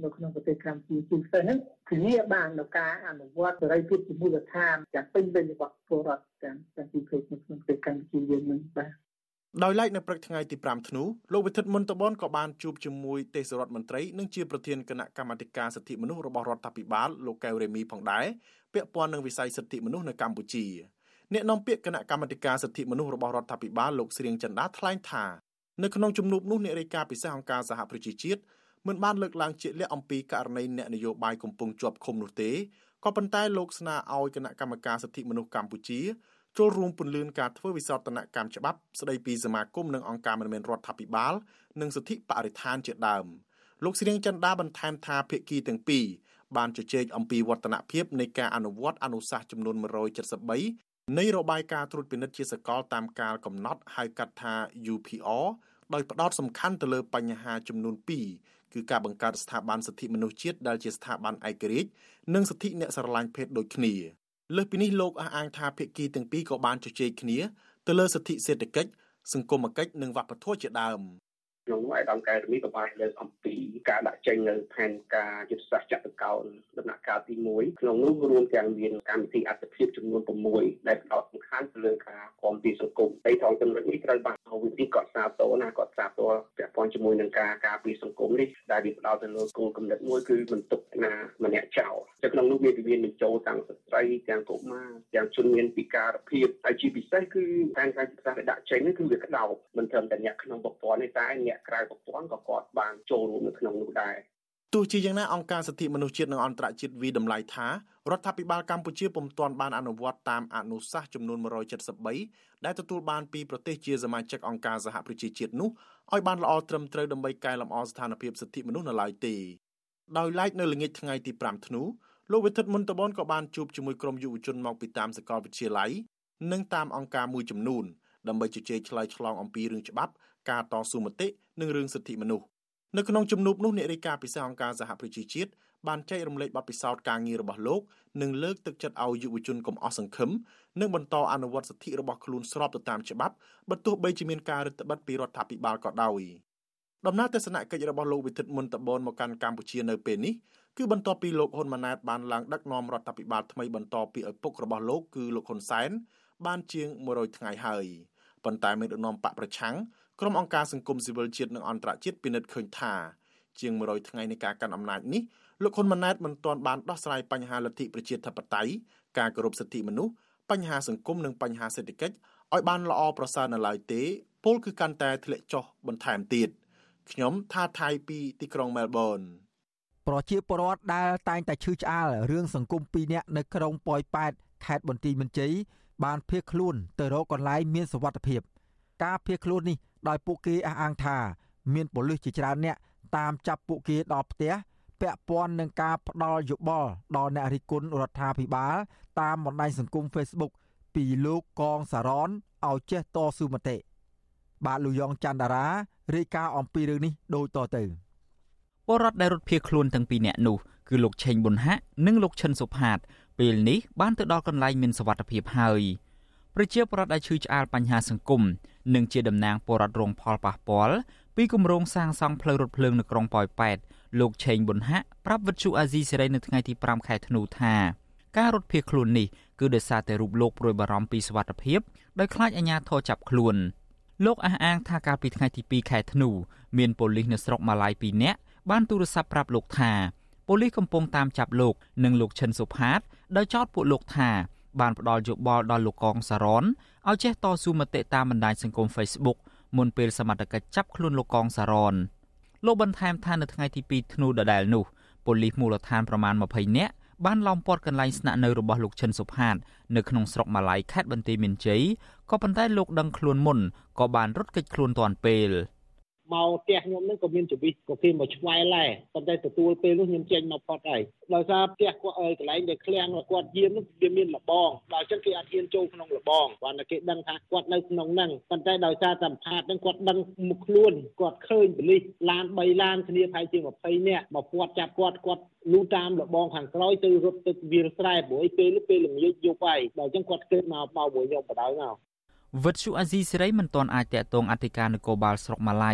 នៅក្នុងប្រទេសកម្ពុជាជាពិសេសហ្នឹងធានាបាននៅការអនុវត្តសេរីភាពជាមូលដ្ឋានយ៉ាងពេញលេញរបស់ពលរដ្ឋទាំងទាំងពីប្រទេសក្នុងប្រទេសកម្ពុជាយើងនឹងបាទដោយឡែកនៅព្រឹកថ្ងៃទី5ធ្នូលោកវិធិតមុនតបនក៏បានជួបជាមួយទេសរដ្ឋមន្ត្រីនិងជាប្រធានគណៈកម្មាធិការសិទ្ធិមនុស្សរបស់រដ្ឋាភិបាលលោកកែវរេមីផងដែរពាក់ព័ន្ធនឹងវិស័យសិទ្ធិមនុស្សនៅកម្ពុជាអ្នកនាំពាក្យគណៈកម្មាធិការសិទ្ធិមនុស្សរបស់រដ្ឋាភិបាលលោកស្រៀងចន្ទាថ្លែងថា នៅក្នុងជំនួបនោះអ្នករាយការណ៍ពិសេសអង្គការសហប្រជាជាតិមិនបានលើកឡើងជាក់លាក់អំពីករណីអ្នកនយោបាយកំពុងជាប់ឃុំនោះទេក៏ប៉ុន្តែលោកស្នើឲ្យគណៈកម្មការសិទ្ធិមនុស្សកម្ពុជាចូលរួមពន្លឿនការធ្វើវិសោធនកម្មច្បាប់ស្ដីពីសមាគមនិងអង្គការមិនមែនរដ្ឋាភិបាលនិងសិទ្ធិបរិស្ថានជាដើមលោកស្រៀងចន្ទាបន្ថែមថាភាគីទាំងពីរបានជជែកអំពីវឌ្ឍនភាពនៃការអនុវត្តអនុសាសន៍ចំនួន173នៃរបាយការណ៍ត្រួតពិនិត្យជាសកលតាមកាលកំណត់ហៅកាត់ថា UPR ដោយផ្ដោតសំខាន់ទៅលើបញ្ហាចំនួន2គឺការបង្កើតស្ថាប័នសិទ្ធិមនុស្សជាតិដែលជាស្ថាប័នឯករាជ្យនិងសិទ្ធិអ្នកស្រឡាញ់ភេទដូចគ្នាលើសពីនេះលោកអះអាងថាភាគីទាំងពីរក៏បានជជែកគ្នាទៅលើសិទ្ធិសេដ្ឋកិច្ចសង្គមគិច្ចនិងវប្បធម៌ជាដើម ក្នុងនោះឯកឧត្តមកែរមីក៏បានលើកអំពីការដាក់ចេញនៅផែនការយុទ្ធសាស្ត្រចតុកោណដំណាក់កាលទី1ក្នុងនោះរួមទាំងមានកម្មវិធីអត្ថភាពចំនួន6ដែលផ្ដោតសំខាន់ទៅលើការគាំទ្រសង្គមហើយថងចំណុចនេះត្រូវបានវិធីកត់សាទរណាកត់សាទរពាក់ព័ន្ធជាមួយនឹងការការពារសង្គមនេះដែលវាផ្ដោតទៅលើគោលគំនិតមួយគឺមិនទុកណាម្នាក់ចោលតែក្នុងនោះមានវិមានបញ្ចូលទាំងស្ត្រីទាំងកុមារទាំងជនមានពិការភាពហើយជាពិសេសគឺការការសិក្សាដែលដាក់ចេញនេះគឺវាក្តោបមិនត្រឹមតែអ្នកក្នុងប្រព័ន្ធទេតែអ្នកក្រៅប្រព័ន្ធក៏គាត់បានចូលរួមនៅក្នុងនោះដែរទោះជាយ៉ាងណាអង្គការសិទ្ធិមនុស្សជាតិនិងអន្តរជាតិវិតម្លៃថារដ្ឋាភិបាលកម្ពុជាពុំទាន់បានអនុវត្តតាមអនុសាសន៍ចំនួន173ដែលទទួលបានពីប្រទេសជាសមាជិកអង្គការសហប្រជាជាតិនោះឲ្យបានល្អត្រឹមត្រូវដើម្បីកែលម្អស្ថានភាពសិទ្ធិមនុស្សនៅឡើយទេដោយឡែកនៅល្ងាចថ្ងៃទី5ធ្នូលោកវិទិតមុនតបនក៏បានជួបជាមួយក្រុមយុវជនមកពីតាមសាកលវិទ្យាល័យនិងតាមអង្គការមួយចំនួនដើម្បីជជែកឆ្លើយឆ្លងអំពីរឿងច្បាប់ ការតស៊ូមតិនិងរឿងសិទ្ធិមនុស្សនៅក្នុងជំនួបនោះអ្នករាយការណ៍ពិសេសអង្គការសហប្រជាជាតិបានចែករំលែកបទពិសោធន៍ការងាររបស់លោកនិងលើកទឹកចិត្តឲ្យយុវជនកុំអស់សង្ឃឹមនិងបន្តអនុវត្តសិទ្ធិរបស់ខ្លួនស្របទៅតាមច្បាប់បើទោះបីជាមានការរឹតបន្តឹងពីរដ្ឋាភិបាលក៏ដោយដំណើរទស្សនកិច្ចរបស់លោកវិទិតមុនតបនមកកាន់កម្ពុជានៅពេលនេះគឺបន្ទាប់ពីលោកហ៊ុនម៉ាណែតបានឡើងដឹកនាំរដ្ឋាភិបាលថ្មីបន្តពីឪពុករបស់លោកគឺលោកហ៊ុនសែនបានជាង100ថ្ងៃហើយប៉ុន្តែមេដឹកនាំបកប្រឆាំង ក្រុមអង្គការសង្គមស៊ីវិលជាតិនិងអន្តរជាតិពិនិត្យឃើញថាជាង100ថ្ងៃនៃការកាន់អំណាចនេះលោកហ៊ុនម៉ាណែតមិនទាន់បានដោះស្រាយបញ្ហាលទ្ធិប្រជាធិបតេយ្យការគោរពសិទ្ធិមនុស្សបញ្ហាសង្គមនិងបញ្ហាសេដ្ឋកិច្ចឲ្យបានល្អប្រសើរនៅឡើយទេពលគឺកាន់តែធ្លាក់ចុះបន្ថែមទៀតខ្ញុំថាថៃពីទីក្រុងមែលប៊នប្រជាពលរដ្ឋដែលតែងតែឈឺឆ្អាលរឿងសង្គមពីរនាក់នៅក្រុងប៉ោយប៉ែតខេត្តបន្ទាយមានជ័យបានភៀសខ្លួនទៅរកកន្លែងមានសុវត្ថិភាព ការភៀសខ្លួននេះ ដោយពួកគេអះអាងថា មានប៉ូលីសជាច្រើនអ្នកតាមចាប់ពួកគេដល់ផ្ទះពាក់ព័ន្ធនឹងការផ្ដាល់យោបល់ដល់អ្នករិះគន់រដ្ឋាភិបាលតាមបណ្ដាញសង្គម Facebook ពីលោកកងសារ៉នឲ្យចេះតស៊ូមតិបាទលោកយ៉ងច័ន្ទដារារាយការណ៍អំពីរឿងនេះដូចតទៅពលរដ្ឋដែលរត់ភៀសខ្លួនទាំងពីរនាក់នោះគឺលោកឆេងប៊ុនហាក់និងលោកឈិនសុផាត ពេលនេះបានទៅដល់កន្លែងមានសុវត្ថិភាពហើយប្រជាពលរដ្ឋដែលឈឺឆ្អាលបញ្ហាសង្គម និងជាតំណាងពលរដ្ឋរងផលប៉ះពាល់ពីគម្រោងសាងសង់ផ្លូវរថភ្លើងនៅក្រុងប៉ោយប៉ែតលោកឆេងប៊ុនហាក់ប្រាប់វិទ្យុអាស៊ីសេរីនៅថ្ងៃទី5ខែធ្នូថាការរត់ភៀសខ្លួននេះគឺដោយសារតែរូបលោកព្រួយបារម្ភពីសុវត្ថិភាពដោយខ្លាចអាជ្ញាធរចាប់ខ្លួនលោកអះអាងថាកាលពីថ្ងៃទី2ខែធ្នូមានប៉ូលីសនៅស្រុកម៉ាឡៃ2នាក់បានទូរស័ព្ទប្រាប់លោកថាប៉ូលីសកំពុងតាមចាប់លោកនិងលោកឈិនសុផាតដោយចោទពួកលោកថា បានផ្ដាល់យោបល់ដល់លោកកងសារ៉នឲ្យចេះតស៊ូមតិតាមបណ្ដាញសង្គម Facebook មុនពេលសមត្ថកិច្ចចាប់ខ្លួនលោកកងសារ៉នលោកបន្ថែមថានៅថ្ងៃទី2ធ្នូដដែលនោះប៉ូលីសមូលដ្ឋានប្រមាណ20នាក់បានឡោមព័ទ្ធកន្លែងស្នាក់នៅរបស់លោកឈិនសុផាតនៅក្នុងស្រុកម៉ាឡៃខេត្តបន្ទាយមានជ័យក៏ប៉ុន្តែលោកដឹងខ្លួនមុនក៏បានរត់គេចខ្លួនទាន់ពេល។ មកផ្ទះខ្ញុំហ្នឹងក៏មានចវិសក៏គេមកឆ្វែលដែរប៉ុន្តែទទួលពេលនោះខ្ញុំចេញមកផុតហើយដោយសារផ្ទះគាត់កន្លែងដែលឃ្លាំងគាត់យាមនោះវាមានលបងដល់ចឹងគេអត់ហ៊ានចូលក្នុងលបងគាត់តែគេដឹងថាគាត់នៅក្នុងហ្នឹងប៉ុន្តែដោយសារតែផាតហ្នឹងគាត់ដឹងមុខខ្លួនគាត់ឃើញប៉ូលីសឡាន3ឡានគ្នាប្រហែលជា20នាក់មកពាត់ចាប់គាត់គាត់លូតាមលបងខាងក្រោយទៅរត់ទៅវាលស្រែព្រោះពេលពេលល្ងាចយប់ហើយដល់ចឹងគាត់គិតមកមកមួយខ្ញុំបដៅមកវិទ្យុអាស៊ីសេរីមិនទាន់អាចតាក់ទងអធិការនគរបាលស្រុកម៉ាឡៃ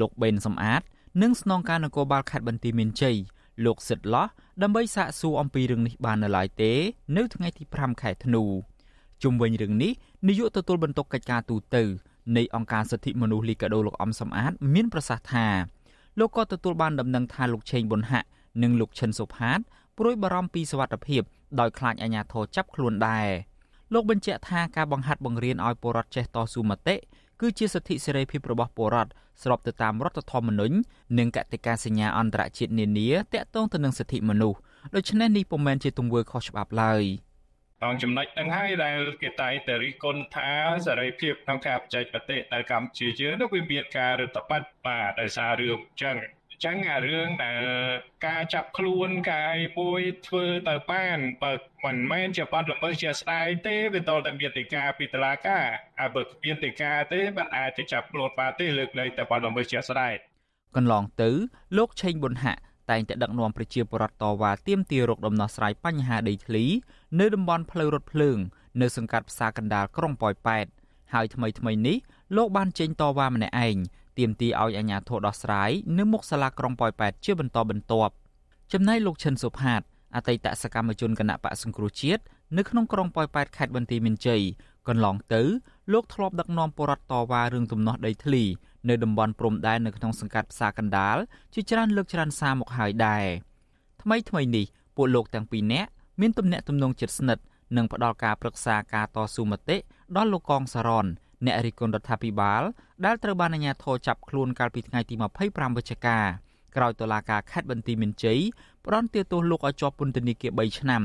លោកបេនសំអាត និងស្នងការនគរបាលខេត្តបន្ទាយមានជ័យលោកសិតឡោះដើម្បីសាកសួរអំពីរឿងនេះបាននៅឡើយទេ នៅថ្ងៃទី5ខែធ្នូជុំវិញរឿងនេះនាយកទទួលបន្ទុកកិច្ចការទូតនៃអង្គការសិទ្ធិមនុស្សលីកាដូលោកអំសំអាត មានប្រសាសន៍ថាលោកក៏ទទួលបានដំណឹងថាលោកឆេងប៊ុនហាក់និងលោកឈិនសុផាតព្រួយបារម្ភពីសុវត្ថិភាពដោយខ្លាចអាជ្ញាធរចាប់ខ្លួនដែរលោកបញ្ជាក់ថាការបង្ហាត់បង្រៀនឲ្យពលរដ្ឋចេះតស៊ូមតិ គឺជាសិទ្ធិសេរីភាពរបស់ពលរដ្ឋស្របទៅតាមរដ្ឋធម្មនុញ្ញនិងកតិកាសញ្ញាអន្តរជាតិនានាទាក់ទងទៅនឹងសិទ្ធិមនុស្សដូច្នេះនេះពុំមែនជាទង្វើខុសច្បាប់ឡើយអង្គចំណុចហ្នឹងហើយដែលគេតែងតែរិះគន់ថាសេរីភាពក្នុងការបច្ចេកទេសនៅកម្ពុជាយើងនោះវាមានការរដ្ឋបတ်បាទដោយសាររឿងចឹង ចឹងអារឿងដែលការចាប់ខ្លួនកាយមួយធ្វើទៅបានបើមិនមែនជាបាត់ល្មើសជាស្ដាយទេវាតតែមានទីការពីតឡាការហើយបើមានទីការទេมันអាចទៅចាប់ខ្លួនបានទេលើកលែងតែបាត់ល្មើសជាស្ដាយកន្លងទៅលោកឆេងប៊ុនហាក់តែងតែដឹកនាំប្រជាពលរដ្ឋតវ៉ាទាមទាររកដំណោះស្រាយបញ្ហាដីធ្លីនៅតំបន់ផ្លូវរថភ្លើងនៅសង្កាត់ផ្សារកណ្ដាលក្រុងប៉ោយប៉ែតហើយថ្មីថ្មីនេះលោកបានចេញតវ៉ាម្នាក់ឯង ទាមទារឲ្យអាជ្ញាធរដោះស្រាយនៅមុខសាលាក្រុងប៉ោយប៉ែតជាបន្តបន្ទាប់ចំណែកលោកឈិនសុផាតអតីតសកម្មជនគណៈបកសង្គ្រោះជាតិនៅក្នុងក្រុងប៉ោយប៉ែតខេត្តបន្ទាយមានជ័យកន្លងទៅលោកធ្លាប់ដឹកនាំពលរដ្ឋតវ៉ារឿងទំនាស់ដីធ្លីនៅតំបន់ព្រំដែននៅក្នុងសង្កាត់ផ្សារកណ្ដាលជាច្រើនលើកច្រើនសារមកហើយដែរថ្មីថ្មីនេះពួកលោកទាំងពីរនាក់មានទំនាក់ទំនងជិតស្និទ្ធនិងផ្ដល់ការប្រឹក្សាការតស៊ូមតិដល់លោកកងសរន អ្នករិះគន់រដ្ឋាភិបាលដែលត្រូវបានអាជ្ញាធរចាប់ខ្លួនកាលពីថ្ងៃទី25វិច្ឆិកាក្រោយតុលាការខេត្តបន្ទាយមានជ័យផ្ដន្ទាទោសលោកឲ្យជាប់ពន្ធនាគារ3ឆ្នាំ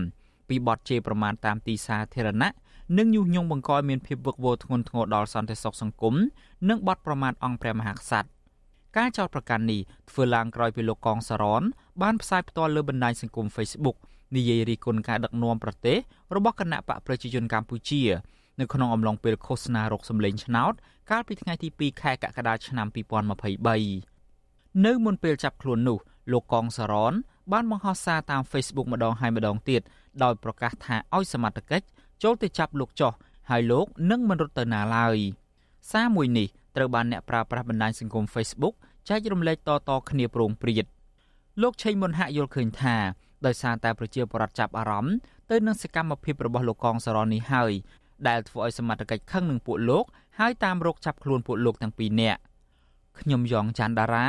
ពីបទជេរប្រមាថតាមទីសាធារណៈនិងញុះញង់បង្កឲ្យមានភាពវឹកវរធ្ងន់ធ្ងរដល់សន្តិសុខសង្គមនិងបទប្រមាថអង្គព្រះមហាក្សត្រការចោទប្រកាន់នេះធ្វើឡើងក្រោយពីលោកកងសរនបានផ្សាយផ្ទាល់លើបណ្ដាញសង្គម Facebook និយាយរីគុណការដឹកនាំប្រទេសរបស់គណៈបកប្រជាជនកម្ពុជា នៅក្នុងអំឡុងពេលឃោសនារកសម្លេងឆ្នោត កាលពីថ្ងៃទី2ខែកក្កដាឆ្នាំ2023នៅមុនពេលចាប់ខ្លួននោះលោកកងសរនបានបង្ហោះសារតាម Facebook ម្ដងហើយម្ដងទៀតដោយប្រកាសថាឲ្យសមត្ថកិច្ចចូលទៅចាប់លោកចោះហើយលោកនឹងមិនរត់ទៅណាឡើយសារមួយនេះត្រូវបានអ្នកប្រើប្រាស់បណ្ដាញសង្គម Facebook ចែករំលែកតៗគ្នាប្រងព្រាតលោកឆេងមុនហាក់យល់ឃើញថាដោយសារតែប្រជាពលរដ្ឋចាប់អារម្មណ៍ទៅនឹងសកម្មភាពរបស់លោកកងសរននេះហើយ ដែលធ្វើឲ្យសមត្ថកិច្ចខឹងនឹងពួកលោកហើយតាមរកចាប់ខ្លួនពួកលោកទាំងពីរនាក់ខ្ញុំយ៉ងច័ន្ទដារា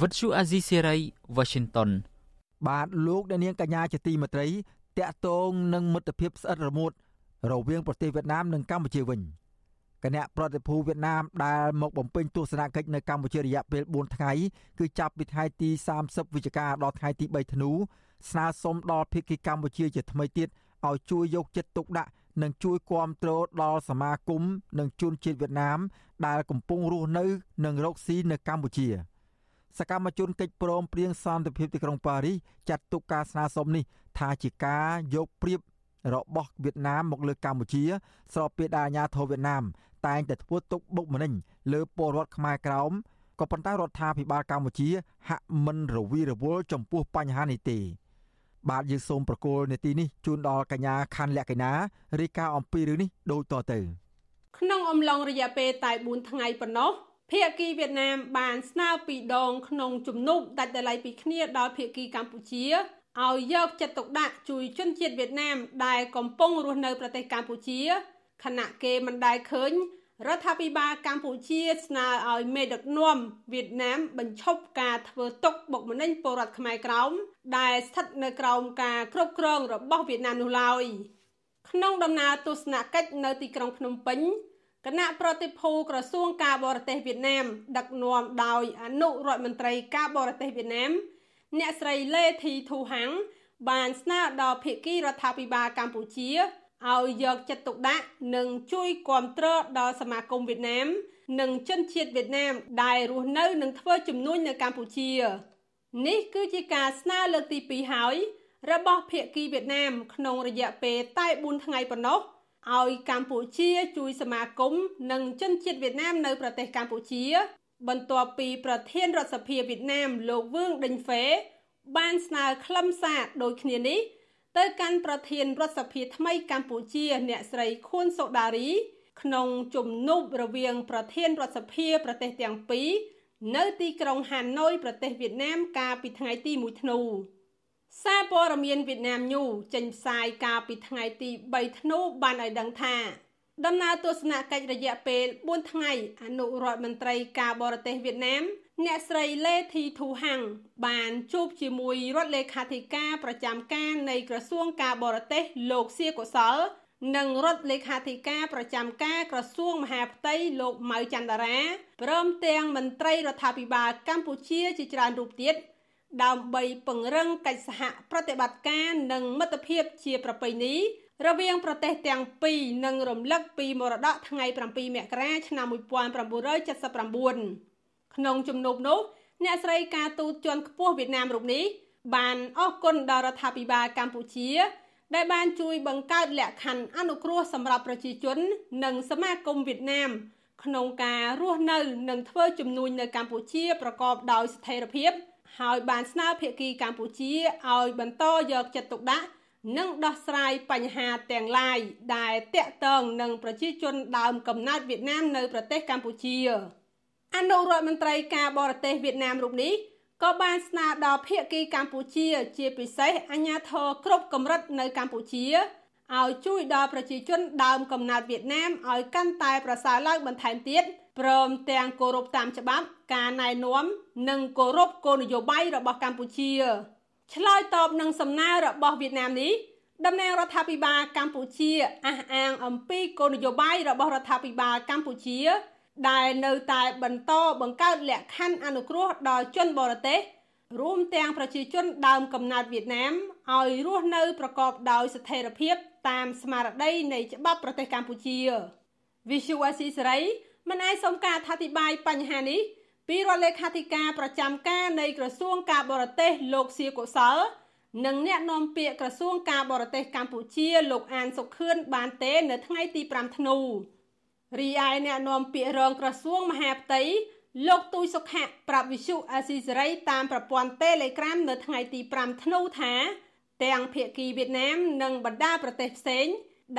វិទ្យុអាស៊ីសេរី Washington បាទលោកអ្នកនាងកញ្ញាជាទីមេត្រីតាក់ទងនឹងមិត្តភាពស្អិតរមួតរវាងប្រទេសវៀតណាមនិងកម្ពុជាវិញគណៈប្រតិភូវៀតណាមដែលមកបំពេញទស្សនកិច្ចនៅកម្ពុជារយៈពេល4ថ្ងៃគឺចាប់ពីថ្ងៃទី30វិច្ឆិកាដល់ថ្ងៃទី3ធ្នូស្នើសុំដល់ភាគីកម្ពុជាជាថ្មីទៀត ឲ្យជួយយកចិត្តទុកដាក់និងជួយគាំទ្រដល់សមាគមនិងជនជាតិវៀតណាម ដែលកំពុងរស់នៅនិងរកស៊ីនៅកម្ពុជាសកម្មជនកិច្ចព្រមព្រៀងសន្តិភាពទីក្រុងប៉ារីសចាត់ទុកការស្នើសុំនេះថាជាការយកប្រៀបរបស់វៀតណាមមកលើកម្ពុជា ស្របពេលដែលអាញាធរវៀតណាមតែងតែធ្វើទុកបុកម្នេញលើពលរដ្ឋខ្មែរក្រោមក៏ប៉ុន្តែរដ្ឋាភិបាលកម្ពុជាហាក់មិនរវីរវល់ចំពោះបញ្ហានេះទេ បាទយើងសូមប្រកូលនេតិនេះជូនដល់កញ្ញាខណ្ឌលក្ខិណារាយការណ៍អំពីរឿងនេះដូចតទៅ ក្នុងអំឡុងរយៈពេលតែ4ថ្ងៃប៉ុណ្ណោះភាគីវៀតណាមបានស្នើពីរដងក្នុងជំនួបដាច់ដライពីគ្នាដល់ភាគីកម្ពុជាឲ្យយកចិត្តទុកដាក់ជួយជនជាតិវៀតណាមដែលកំពុងរស់នៅប្រទេសកម្ពុជាខណៈគេមិនដែលឃើញ រដ្ឋាភិបាលកម្ពុជាស្នើឲ្យមេដឹកនាំវៀតណាមបញ្ឈប់ការធ្វើទុកបុកម្នេញពលរដ្ឋខ្មែរក្រោមដែលស្ថិតនៅក្រោមការគ្រប់គ្រងរបស់វៀតណាមនោះឡើយក្នុងដំណើរទស្សនកិច្ចនៅទីក្រុងភ្នំពេញគណៈប្រតិភូក្រសួងការបរទេសវៀតណាម ដឹកនាំដោយអនុរដ្ឋមន្ត្រីការបរទេសវៀតណាម អ្នកស្រីលេធីធូហាំងបានស្នើដល់ភាគីរដ្ឋាភិបាលកម្ពុជា ឲ្យយកចិត្តទុកដាក់និងជួយគ្រប់គ្រងដល់សមាគមវៀតណាម និងជនជាតិវៀតណាម ដែលរស់នៅនិងធ្វើជំនួញនៅកម្ពុជា នេះគឺជាការស្នើលើកទី2ហើយរបស់ភាគីវៀតណាម ក្នុងរយៈពេលតែ4ថ្ងៃប៉ុណ្ណោះឲ្យកម្ពុជាជួយសមាគមនិងជនជាតិវៀតណាមនៅប្រទេសកម្ពុជា បន្ទាប់ពីប្រធានរដ្ឋសភាវៀតណាមលោកវឿងដេញហ្វេបានស្នើខ្លឹមសារដូចគ្នានេះ ទៅកាន់ប្រធានរដ្ឋសភាថ្មីកម្ពុជា អ្នកស្រីខួនសូដារី ក្នុងជំនួបរវាង ប្រធានរដ្ឋសភាប្រទេសទាំងពីរនៅទីក្រុងហាណូយប្រទេសវៀតណាមកាលពីថ្ងៃទី1ធ្នូសារព័ត៌មានវៀតណាមញូចេញផ្សាយកាលពីថ្ងៃទី3ធ្នូបានឲ្យដឹងថាដំណើរទស្សនកិច្ចរយៈពេល4ថ្ងៃអនុរដ្ឋមន្ត្រីការបរទេសវៀតណាម អ្នកស្រីលេធីធូហាំងបានជួបជាមួយរដ្ឋលេខាធិការប្រចាំការនៃក្រសួងការបរទេសលោកសៀកុសល និងរដ្ឋលេខាធិការប្រចាំការក្រសួងមហាផ្ទៃលោកម៉ៅច័ន្ទរាព្រមទាំងមន្ត្រីរដ្ឋាភិបាលកម្ពុជាជាច្រើនរូបទៀតដើម្បីពង្រឹងកិច្ចសហប្រតិបត្តិការនិងមិត្តភាពជាប្រពៃណីរវាងប្រទេសទាំងពីរនិងរំលឹកពីមរតកថ្ងៃ7មករាឆ្នាំ1979 ក្នុងជំនួបនោះអ្នកស្រីការទូតជាន់ខ្ពស់វៀតណាមរូបនេះបានអរគុណដល់រដ្ឋាភិបាលកម្ពុជា ដែលបានជួយបង្កើតលក្ខខណ្ឌអនុគ្រោះសម្រាប់ប្រជាជន និងសមាគមវៀតណាមក្នុងការរស់នៅនិងធ្វើជំនួញនៅកម្ពុជាប្រកបដោយស្ថិរភាព ហើយបានស្នើភាគីកម្ពុជាឲ្យបន្តយកចិត្តទុកដាក់និងដោះស្រាយបញ្ហាទាំងឡាយដែលតាក់ទងនឹងប្រជាជនដើមកំណើតវៀតណាមនៅប្រទេសកម្ពុជា អនុរដ្ឋមន្ត្រីការបរទេសវៀតណាមរូបនេះក៏បានស្នើដល់ភាគីកម្ពុជា ជាពិសេសអាជ្ញាធរគ្រប់កម្រិតនៅកម្ពុជាឲ្យជួយដល់ប្រជាជនដើមកំណើតវៀតណាមឲ្យកាន់តែប្រសើរឡើងបន្ថែមទៀតព្រមទាំងគោរពតាមច្បាប់ការណែនាំនិងគោរពគោលនយោបាយរបស់កម្ពុជាឆ្លើយតបនឹងសំណើរបស់វៀតណាមនេះតំណាងរដ្ឋាភិបាលកម្ពុជាអះអាងអំពីគោលនយោបាយរបស់រដ្ឋាភិបាលកម្ពុជា ដែលនៅតែបន្តបង្កើតលក្ខខណ្ឌអនុគ្រោះដល់ជនបរទេសរួមទាំងប្រជាជនដើមកំណើតវៀតណាមឲ្យរស់នៅប្រកបដោយស្ថិរភាពតាមស្មារតីនៃច្បាប់ប្រទេសកម្ពុជា Visual សេរីមិនអាចសុំការអធិប្បាយបញ្ហានេះពីរដ្ឋលេខាធិការប្រចាំការនៃក្រសួងការបរទេសលោកសៀកុសល និងអ្នកនាំពាក្យក្រសួងការបរទេសកម្ពុជាលោកអានសុខឿនបានទេ នៅថ្ងៃទី5ធ្នូ រីឯអ្នកនាំពាក្យរងក្រសួងមហាផ្ទៃលោកទូចសុខៈប្រាប់វិសុអាស៊ីសេរីតាមប្រព័ន្ធ Telegram នៅថ្ងៃទី5ធ្នូថា ទាំងភៀកគីវៀតណាម និងបណ្ដាប្រទេសផ្សេង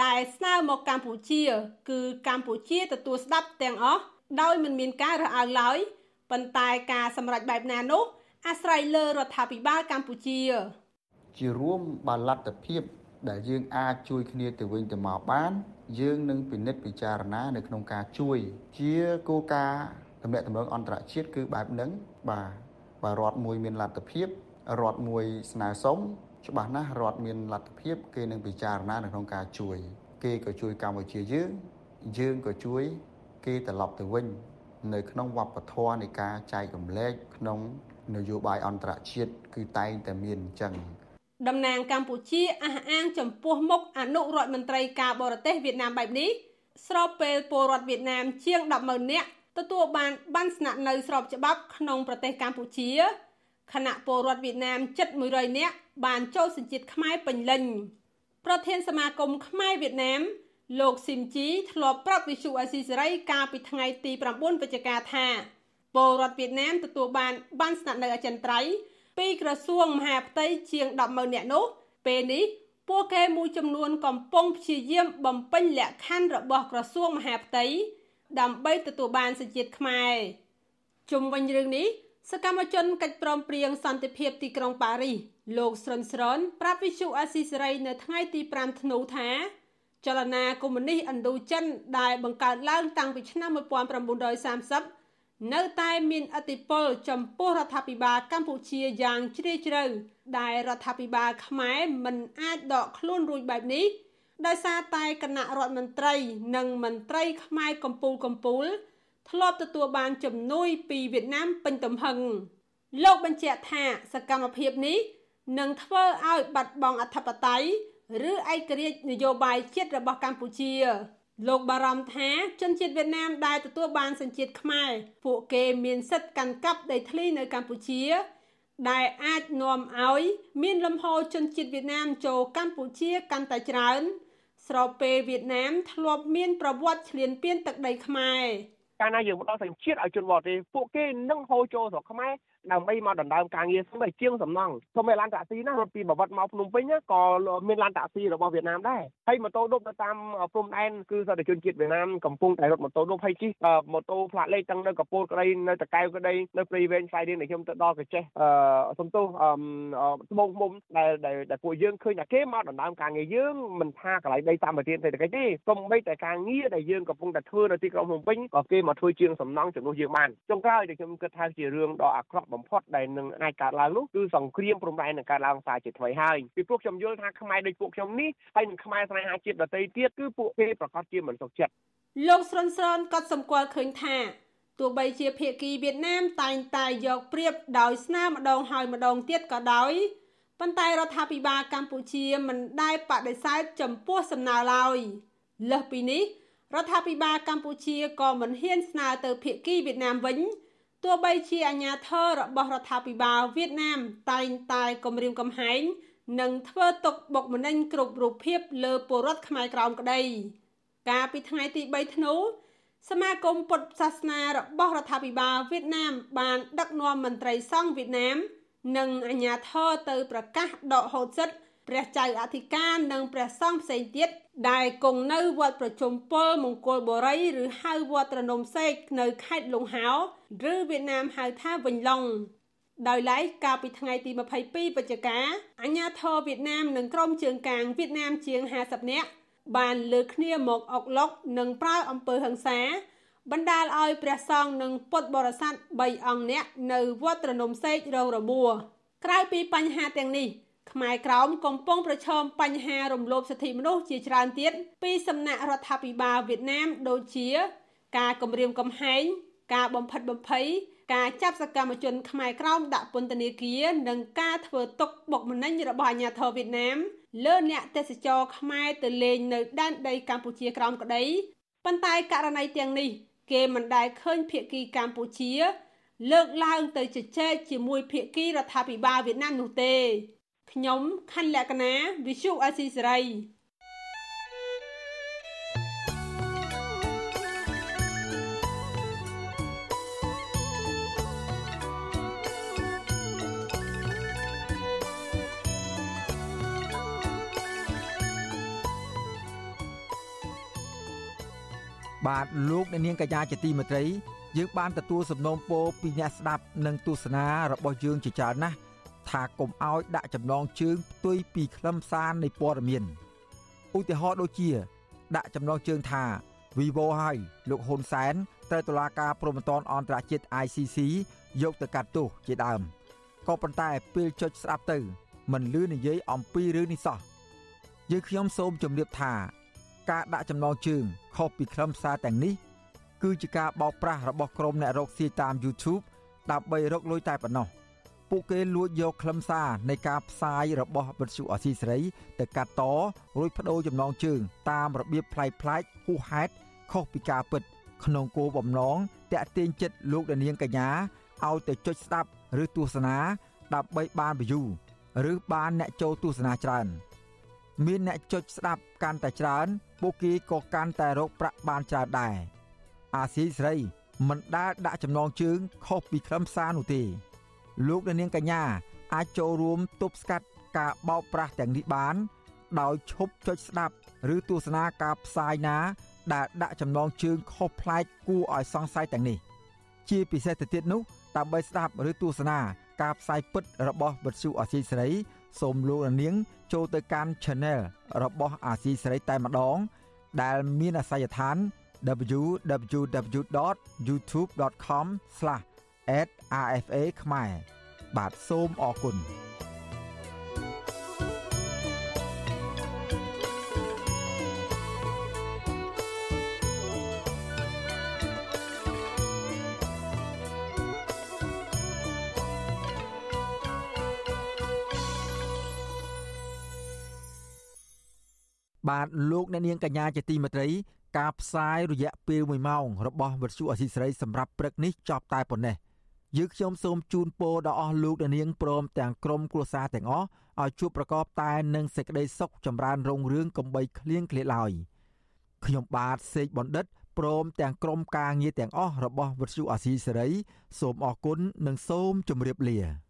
ដែលស្នើមកកម្ពុជា គឺកម្ពុជាទទួលស្ដាប់ទាំងអស់ដោយមិនមានការរើសអើងឡើយប៉ុន្តែការសម្រេចបែបណានោះអាស្រ័យលើរដ្ឋាភិបាលកម្ពុជា ជារួមបើលទ្ធភាពដែលយើងអាចជួយគ្នាទៅវិញទៅមកបាន យើងនឹងពិនិត្យពិចារណានៅក្នុងការជួយ ជាគោលការណ៍ទំនាក់ទំនងអន្តរជាតិគឺបែបហ្នឹងបាទបើរដ្ឋមួយមានលទ្ធភាពរដ្ឋមួយស្នើសុំច្បាស់ណាស់រដ្ឋមានលទ្ធភាព គេនឹងពិចារណានៅក្នុងការជួយ គេក៏ជួយកម្ពុជាយើងយើងក៏ជួយ គេត្រឡប់ទៅវិញ នៅ ក្នុងវប្បធម៌នៃការចែករំលែកក្នុង នយោបាយអន្តរជាតិគឺតែងតែមានអញ្ចឹង តំណាងកម្ពុជាអះអាងចំពោះមុខអនុរដ្ឋមន្ត្រីការបរទេសវៀតណាមបែបនេះស្របពេលពលរដ្ឋវៀតណាមជាង100,000នាក់ទទួលបានបានស្នាក់នៅស្របច្បាប់ក្នុងប្រទេសកម្ពុជាខណៈពលរដ្ឋវៀតណាមជិត100នាក់បានចូលសញ្ជាតិខ្មែរពេញលេញប្រធានសមាគមខ្មែរវៀតណាមលោកស៊ីមជីធ្លាប់ប្រាប់វិសុអាស៊ីសេរីកាលពីថ្ងៃទី9វិច្ឆិកាថាពលរដ្ឋវៀតណាមទទួលបានបានស្នាក់នៅអចិន្ត្រៃយ៍ ពីក្រសួងមហាផ្ទៃជាង100,000នាក់នោះពេលនេះពួកគេមួយចំនួនកំពុងព្យាយាមបំពេញលក្ខខណ្ឌរបស់ក្រសួងមហាផ្ទៃដើម្បីទទួលបានសញ្ជាតិខ្មែរជុំវិញរឿងនេះសកម្មជនកិច្ចព្រមព្រៀងសន្តិភាពទីក្រុងប៉ារីសលោកស្រុនស្រនប្រាប់វិសុអាស៊ីសេរីនៅថ្ងៃទី5ធ្នូថាចលនាកុម្មុយនីសឥណ្ឌូចិនដែលបង្កើតឡើងតាំងពីឆ្នាំ1930 នៅតែមានអធិបុលចំពោះរដ្ឋាភិបាលកម្ពុជាយ៉ាងជ្រាលជ្រៅដែលរដ្ឋាភិបាលខ្មែរមិនអាចដកខ្លួនរួចបែបនេះដោយសារតែគណៈរដ្ឋមន្ត្រី និងមន្ត្រីខ្មែរកម្ពុជាកម្ពុជាធ្លាប់ទទួលបានជំនួយពីវៀតណាមពេញទំហឹងលោកបញ្ជាក់ថាសកម្មភាពនេះនឹងធ្វើឲ្យបាត់បង់អធិបតេយ្យឬឯករាជ្យនយោបាយជាតិរបស់កម្ពុជា លោកបារម្ភថាជនជាតិវៀតណាមដែលទទួលបានសញ្ជាតិខ្មែរពួកគេមានសិទ្ធិកាន់កាប់ដីធ្លីនៅកម្ពុជា ដែលអាចនាំឲ្យមានលំហជនជាតិវៀតណាមចូលកម្ពុជាកាន់តែច្រើនស្របពេលវៀតណាមធ្លាប់មានប្រវត្តិឈ្លានពានទឹកដីខ្មែរកាលណាយើងផ្ដល់សញ្ជាតិឲ្យជនបរទេសពួកគេនឹងហូរចូលស្រុកខ្មែរ ដើម្បីមកដណ្ដើមការងារស្មើជាងសំណង់សូម្បីឡានតាក់ស៊ីណារត់ពីបវត្តមកភ្នំពេញក៏មានឡានតាក់ស៊ីរបស់វៀតណាមដែរហើយម៉ូតូឌុបនៅតាមព្រំដែនគឺសតជនជាតិវៀតណាមកំពុងតែរត់ម៉ូតូឌុបហើយជិះម៉ូតូផ្លាកលេខទាំងនៅកពតក្តីនៅតកែវក្តីនៅព្រៃវែងខ្សែរៀងដែលខ្ញុំទៅដល់កចេះអឺសំទោសអឺត្បូងមុំដែលដែលពួកយើងឃើញថាគេមកដណ្ដើមការងារយើងមិនថាកន្លែងដីតាមប្រទេសសេដ្ឋកិច្ចទេសូម្បីតែការងារដែលយើងកំពុងតែធ្វើនៅទីក្រុងភ្នំពេញក៏គេមកធ្វើជាងសំណង់ជំនួសយើងបានចុងក្រោយដែលខ្ញុំគិតថាជារឿងដ៏អាក្រក់បំផុតដែលនឹងអាចកើតឡើងនោះគឺសង្គ្រាមព្រំដែននឹងកើតឡើងសារជាថ្មីហើយពីព្រោះខ្ញុំយល់ថាខ្មែរដូចពួកខ្ញុំនេះហើយនឹងខ្មែរស្នេហាជាតិដទៃទៀតគឺពួកគេប្រកាសជាមិនសុខចិត្តលោកស្រនស្រនក៏សម្គាល់ឃើញថាទោះបីជាភៀកគីវៀតណាមតែងតែយកព្រៀបដោយស្នាម្ដងហើយម្ដងទៀតក៏ដោយប៉ុន្តែរដ្ឋាភិបាលកម្ពុជាមិនដែលបដិសេធចំពោះសំណើឡើយលើសពីនេះរដ្ឋាភិបាលកម្ពុជាក៏មិនហ៊ានស្នើទៅភៀកគីវៀតណាមវិញ ទោះបីជាអាញាធររបស់រដ្ឋាភិបាលវៀតណាមតែងតែគម្រាមកំហែងនិងធ្វើទុកបុកម្នេញគ្រប់រូបភាពលើពលរដ្ឋខ្មែរក្រោមក្តី កាលពីថ្ងៃទី3ធ្នូសមាគមពុទ្ធសាសនារបស់រដ្ឋាភិបាលវៀតណាមបានដឹកនាំមន្ត្រីសង្ឃវៀតណាម និងអាជ្ញាធរទៅប្រកាសដកហូតសិទ្ធិ ព្រះចៅអធិការនិងព្រះសង្ឃផ្សេងទៀតដែលគង់នៅវត្តប្រជុំពលមង្គលបុរីឬហៅវត្តត្រនំសេកនៅខេត្តលង្ហោឬវៀតណាមហៅថាវិញឡុងដោយឡែកកាលពីថ្ងៃទី22វិច្ឆិកាអាញាធរវៀតណាមនិងក្រុមជើងកាងវៀតណាមជាង50នាក់បានលើកគ្នាមកអុកឡុកនិងប្រើអំពើហិង្សា បណ្ដាលឲ្យព្រះសង្ឃនិងពុទ្ធបរិស័ទ3អង្គនាក់នៅវត្តត្រនំសេករងរបួសក្រៅពីបញ្ហាទាំងនេះ ខ្មែរក្រោមកំពុងប្រឈមបញ្ហារំលោភសិទ្ធិមនុស្សជាច្រើនទៀតពីសំណាក់រដ្ឋាភិបាលវៀតណាមដូចជា ការគំរាមកំហែងការបំផិតបំភ័យការចាប់សកម្មជនខ្មែរក្រោមដាក់ពន្ធនាគារនិងការធ្វើទុកបុកម្នេញរបស់អាជ្ញាធរវៀតណាមលើអ្នកទេសចរខ្មែរទៅលេងនៅដែនដីកម្ពុជាក្រោមក្តីប៉ុន្តែករណីទាំងនេះ គេមិនដែលឃើញភៀកគីកម្ពុជា លើកឡើងទៅជជែកជាមួយភៀកគីរដ្ឋាភិបាលវៀតណាមនោះទេ ខ្ញុំខណ្ឌលក្ខណាវិសុអេស៊ីសេរីបាទលោកអ្នកនាងកញ្ញាជាទីមេត្រីយើងបានទទួលសំណូមពរពីអ្នកស្ដាប់និងទស្សនារបស់យើងជាច្រើនណាស់ ថាកុំឲ្យដាក់ចំណងជើងផ្ទុយពីខ្លឹមសារនៃព័ត៌មានឧទាហរណ៍ដូចជា ដាក់ចំណងជើងថា Vivo ហើយលោកហ៊ុនសែនត្រូវតុលាការព្រហ្មទណ្ឌអន្តរជាតិ ICC យកទៅកាត់ទោសជាដើមក៏ប៉ុន្តែពេលចុចស្ដាប់ទៅ មិនលឺនិយាយអំពីរឿងនេះសោះយើងខ្ញុំសូមជម្រាបថា ការដាក់ចំណងជើងខុសពីខ្លឹមសារទាំងនេះ គឺជាការបោកប្រាស់របស់ក្រុមអ្នករកស៊ីតាម YouTube ដើម្បីរកលុយតែប៉ុណ្ណោះ ពួកគេលួចយកខ្លឹមសារនៃការផ្សាយរបស់វិទ្យុអសីសេរីទៅកាត់តរួចបដូរចំណងជើង តាមរបៀបប្លែកប្លែកហួសហេតុខុសពីការពិត ក្នុងគោលបំណងតាក់ទាញចិត្តលោកនាងកញ្ញាឲ្យទៅចុចស្ដាប់ឬទស្សនាដើម្បីបាន view ឬបានអ្នកចូលទស្សនាច្រើន មានអ្នកចុចស្ដាប់កាន់តែច្រើន ពួកគេក៏កាន់តែរកប្រាក់បានច្រើនដែរអាស៊ីសេរីមិនដែលដាក់ចំណងជើងខុសពីខ្លឹមសារនោះទេ លោកនាងកញ្ញាអាចចូលរួមទប់ស្កាត់ការបោកប្រាស់ទាំងនេះបាន ដោយឈប់ចុចស្ដាប់ ឬទស្សនាការផ្សាយណា ដែលដាក់ចំណងជើងខុសប្លែកគួរឲ្យសង្ស័យទាំងនេះ ជាពិសេសទៅទៀតនោះដើម្បីស្ដាប់ឬទស្សនាការផ្សាយពិតរបស់វិទ្យុអសីសេរីសូមលោកនាង ចូលទៅកាន់ Channel របស់អាស៊ីសេរីតែម្ដង ដែលមានអាសយដ្ឋាន www.youtube.com/@rfa ខ្មែរបាទសូមអរគុណបាទលោកអ្នកនាងកញ្ញាជាទីមេត្រីការផ្សាយរយៈពេល1ម៉ោងរបស់វិទ្យុអសីសេរីសម្រាប់ព្រឹកនេះចប់តែប៉ុណ្ណេះ យើងខ្ញុំសូមជូនពរដល់អស់លោកអ្នកនាងព្រមទាំងក្រុមគ្រួសារទាំងអស់ឲ្យជួបប្រកបតែនឹងសេចក្តីសុខចម្រើនរុងរឿងកំបីគ្លៀងគ្លាឡើយខ្ញុំបាទសេកបណ្ឌិតព្រមទាំងក្រុមការងារទាំងអស់របស់វិទ្យុអាស៊ីសេរីសូមអរគុណនិងសូមជម្រាបលា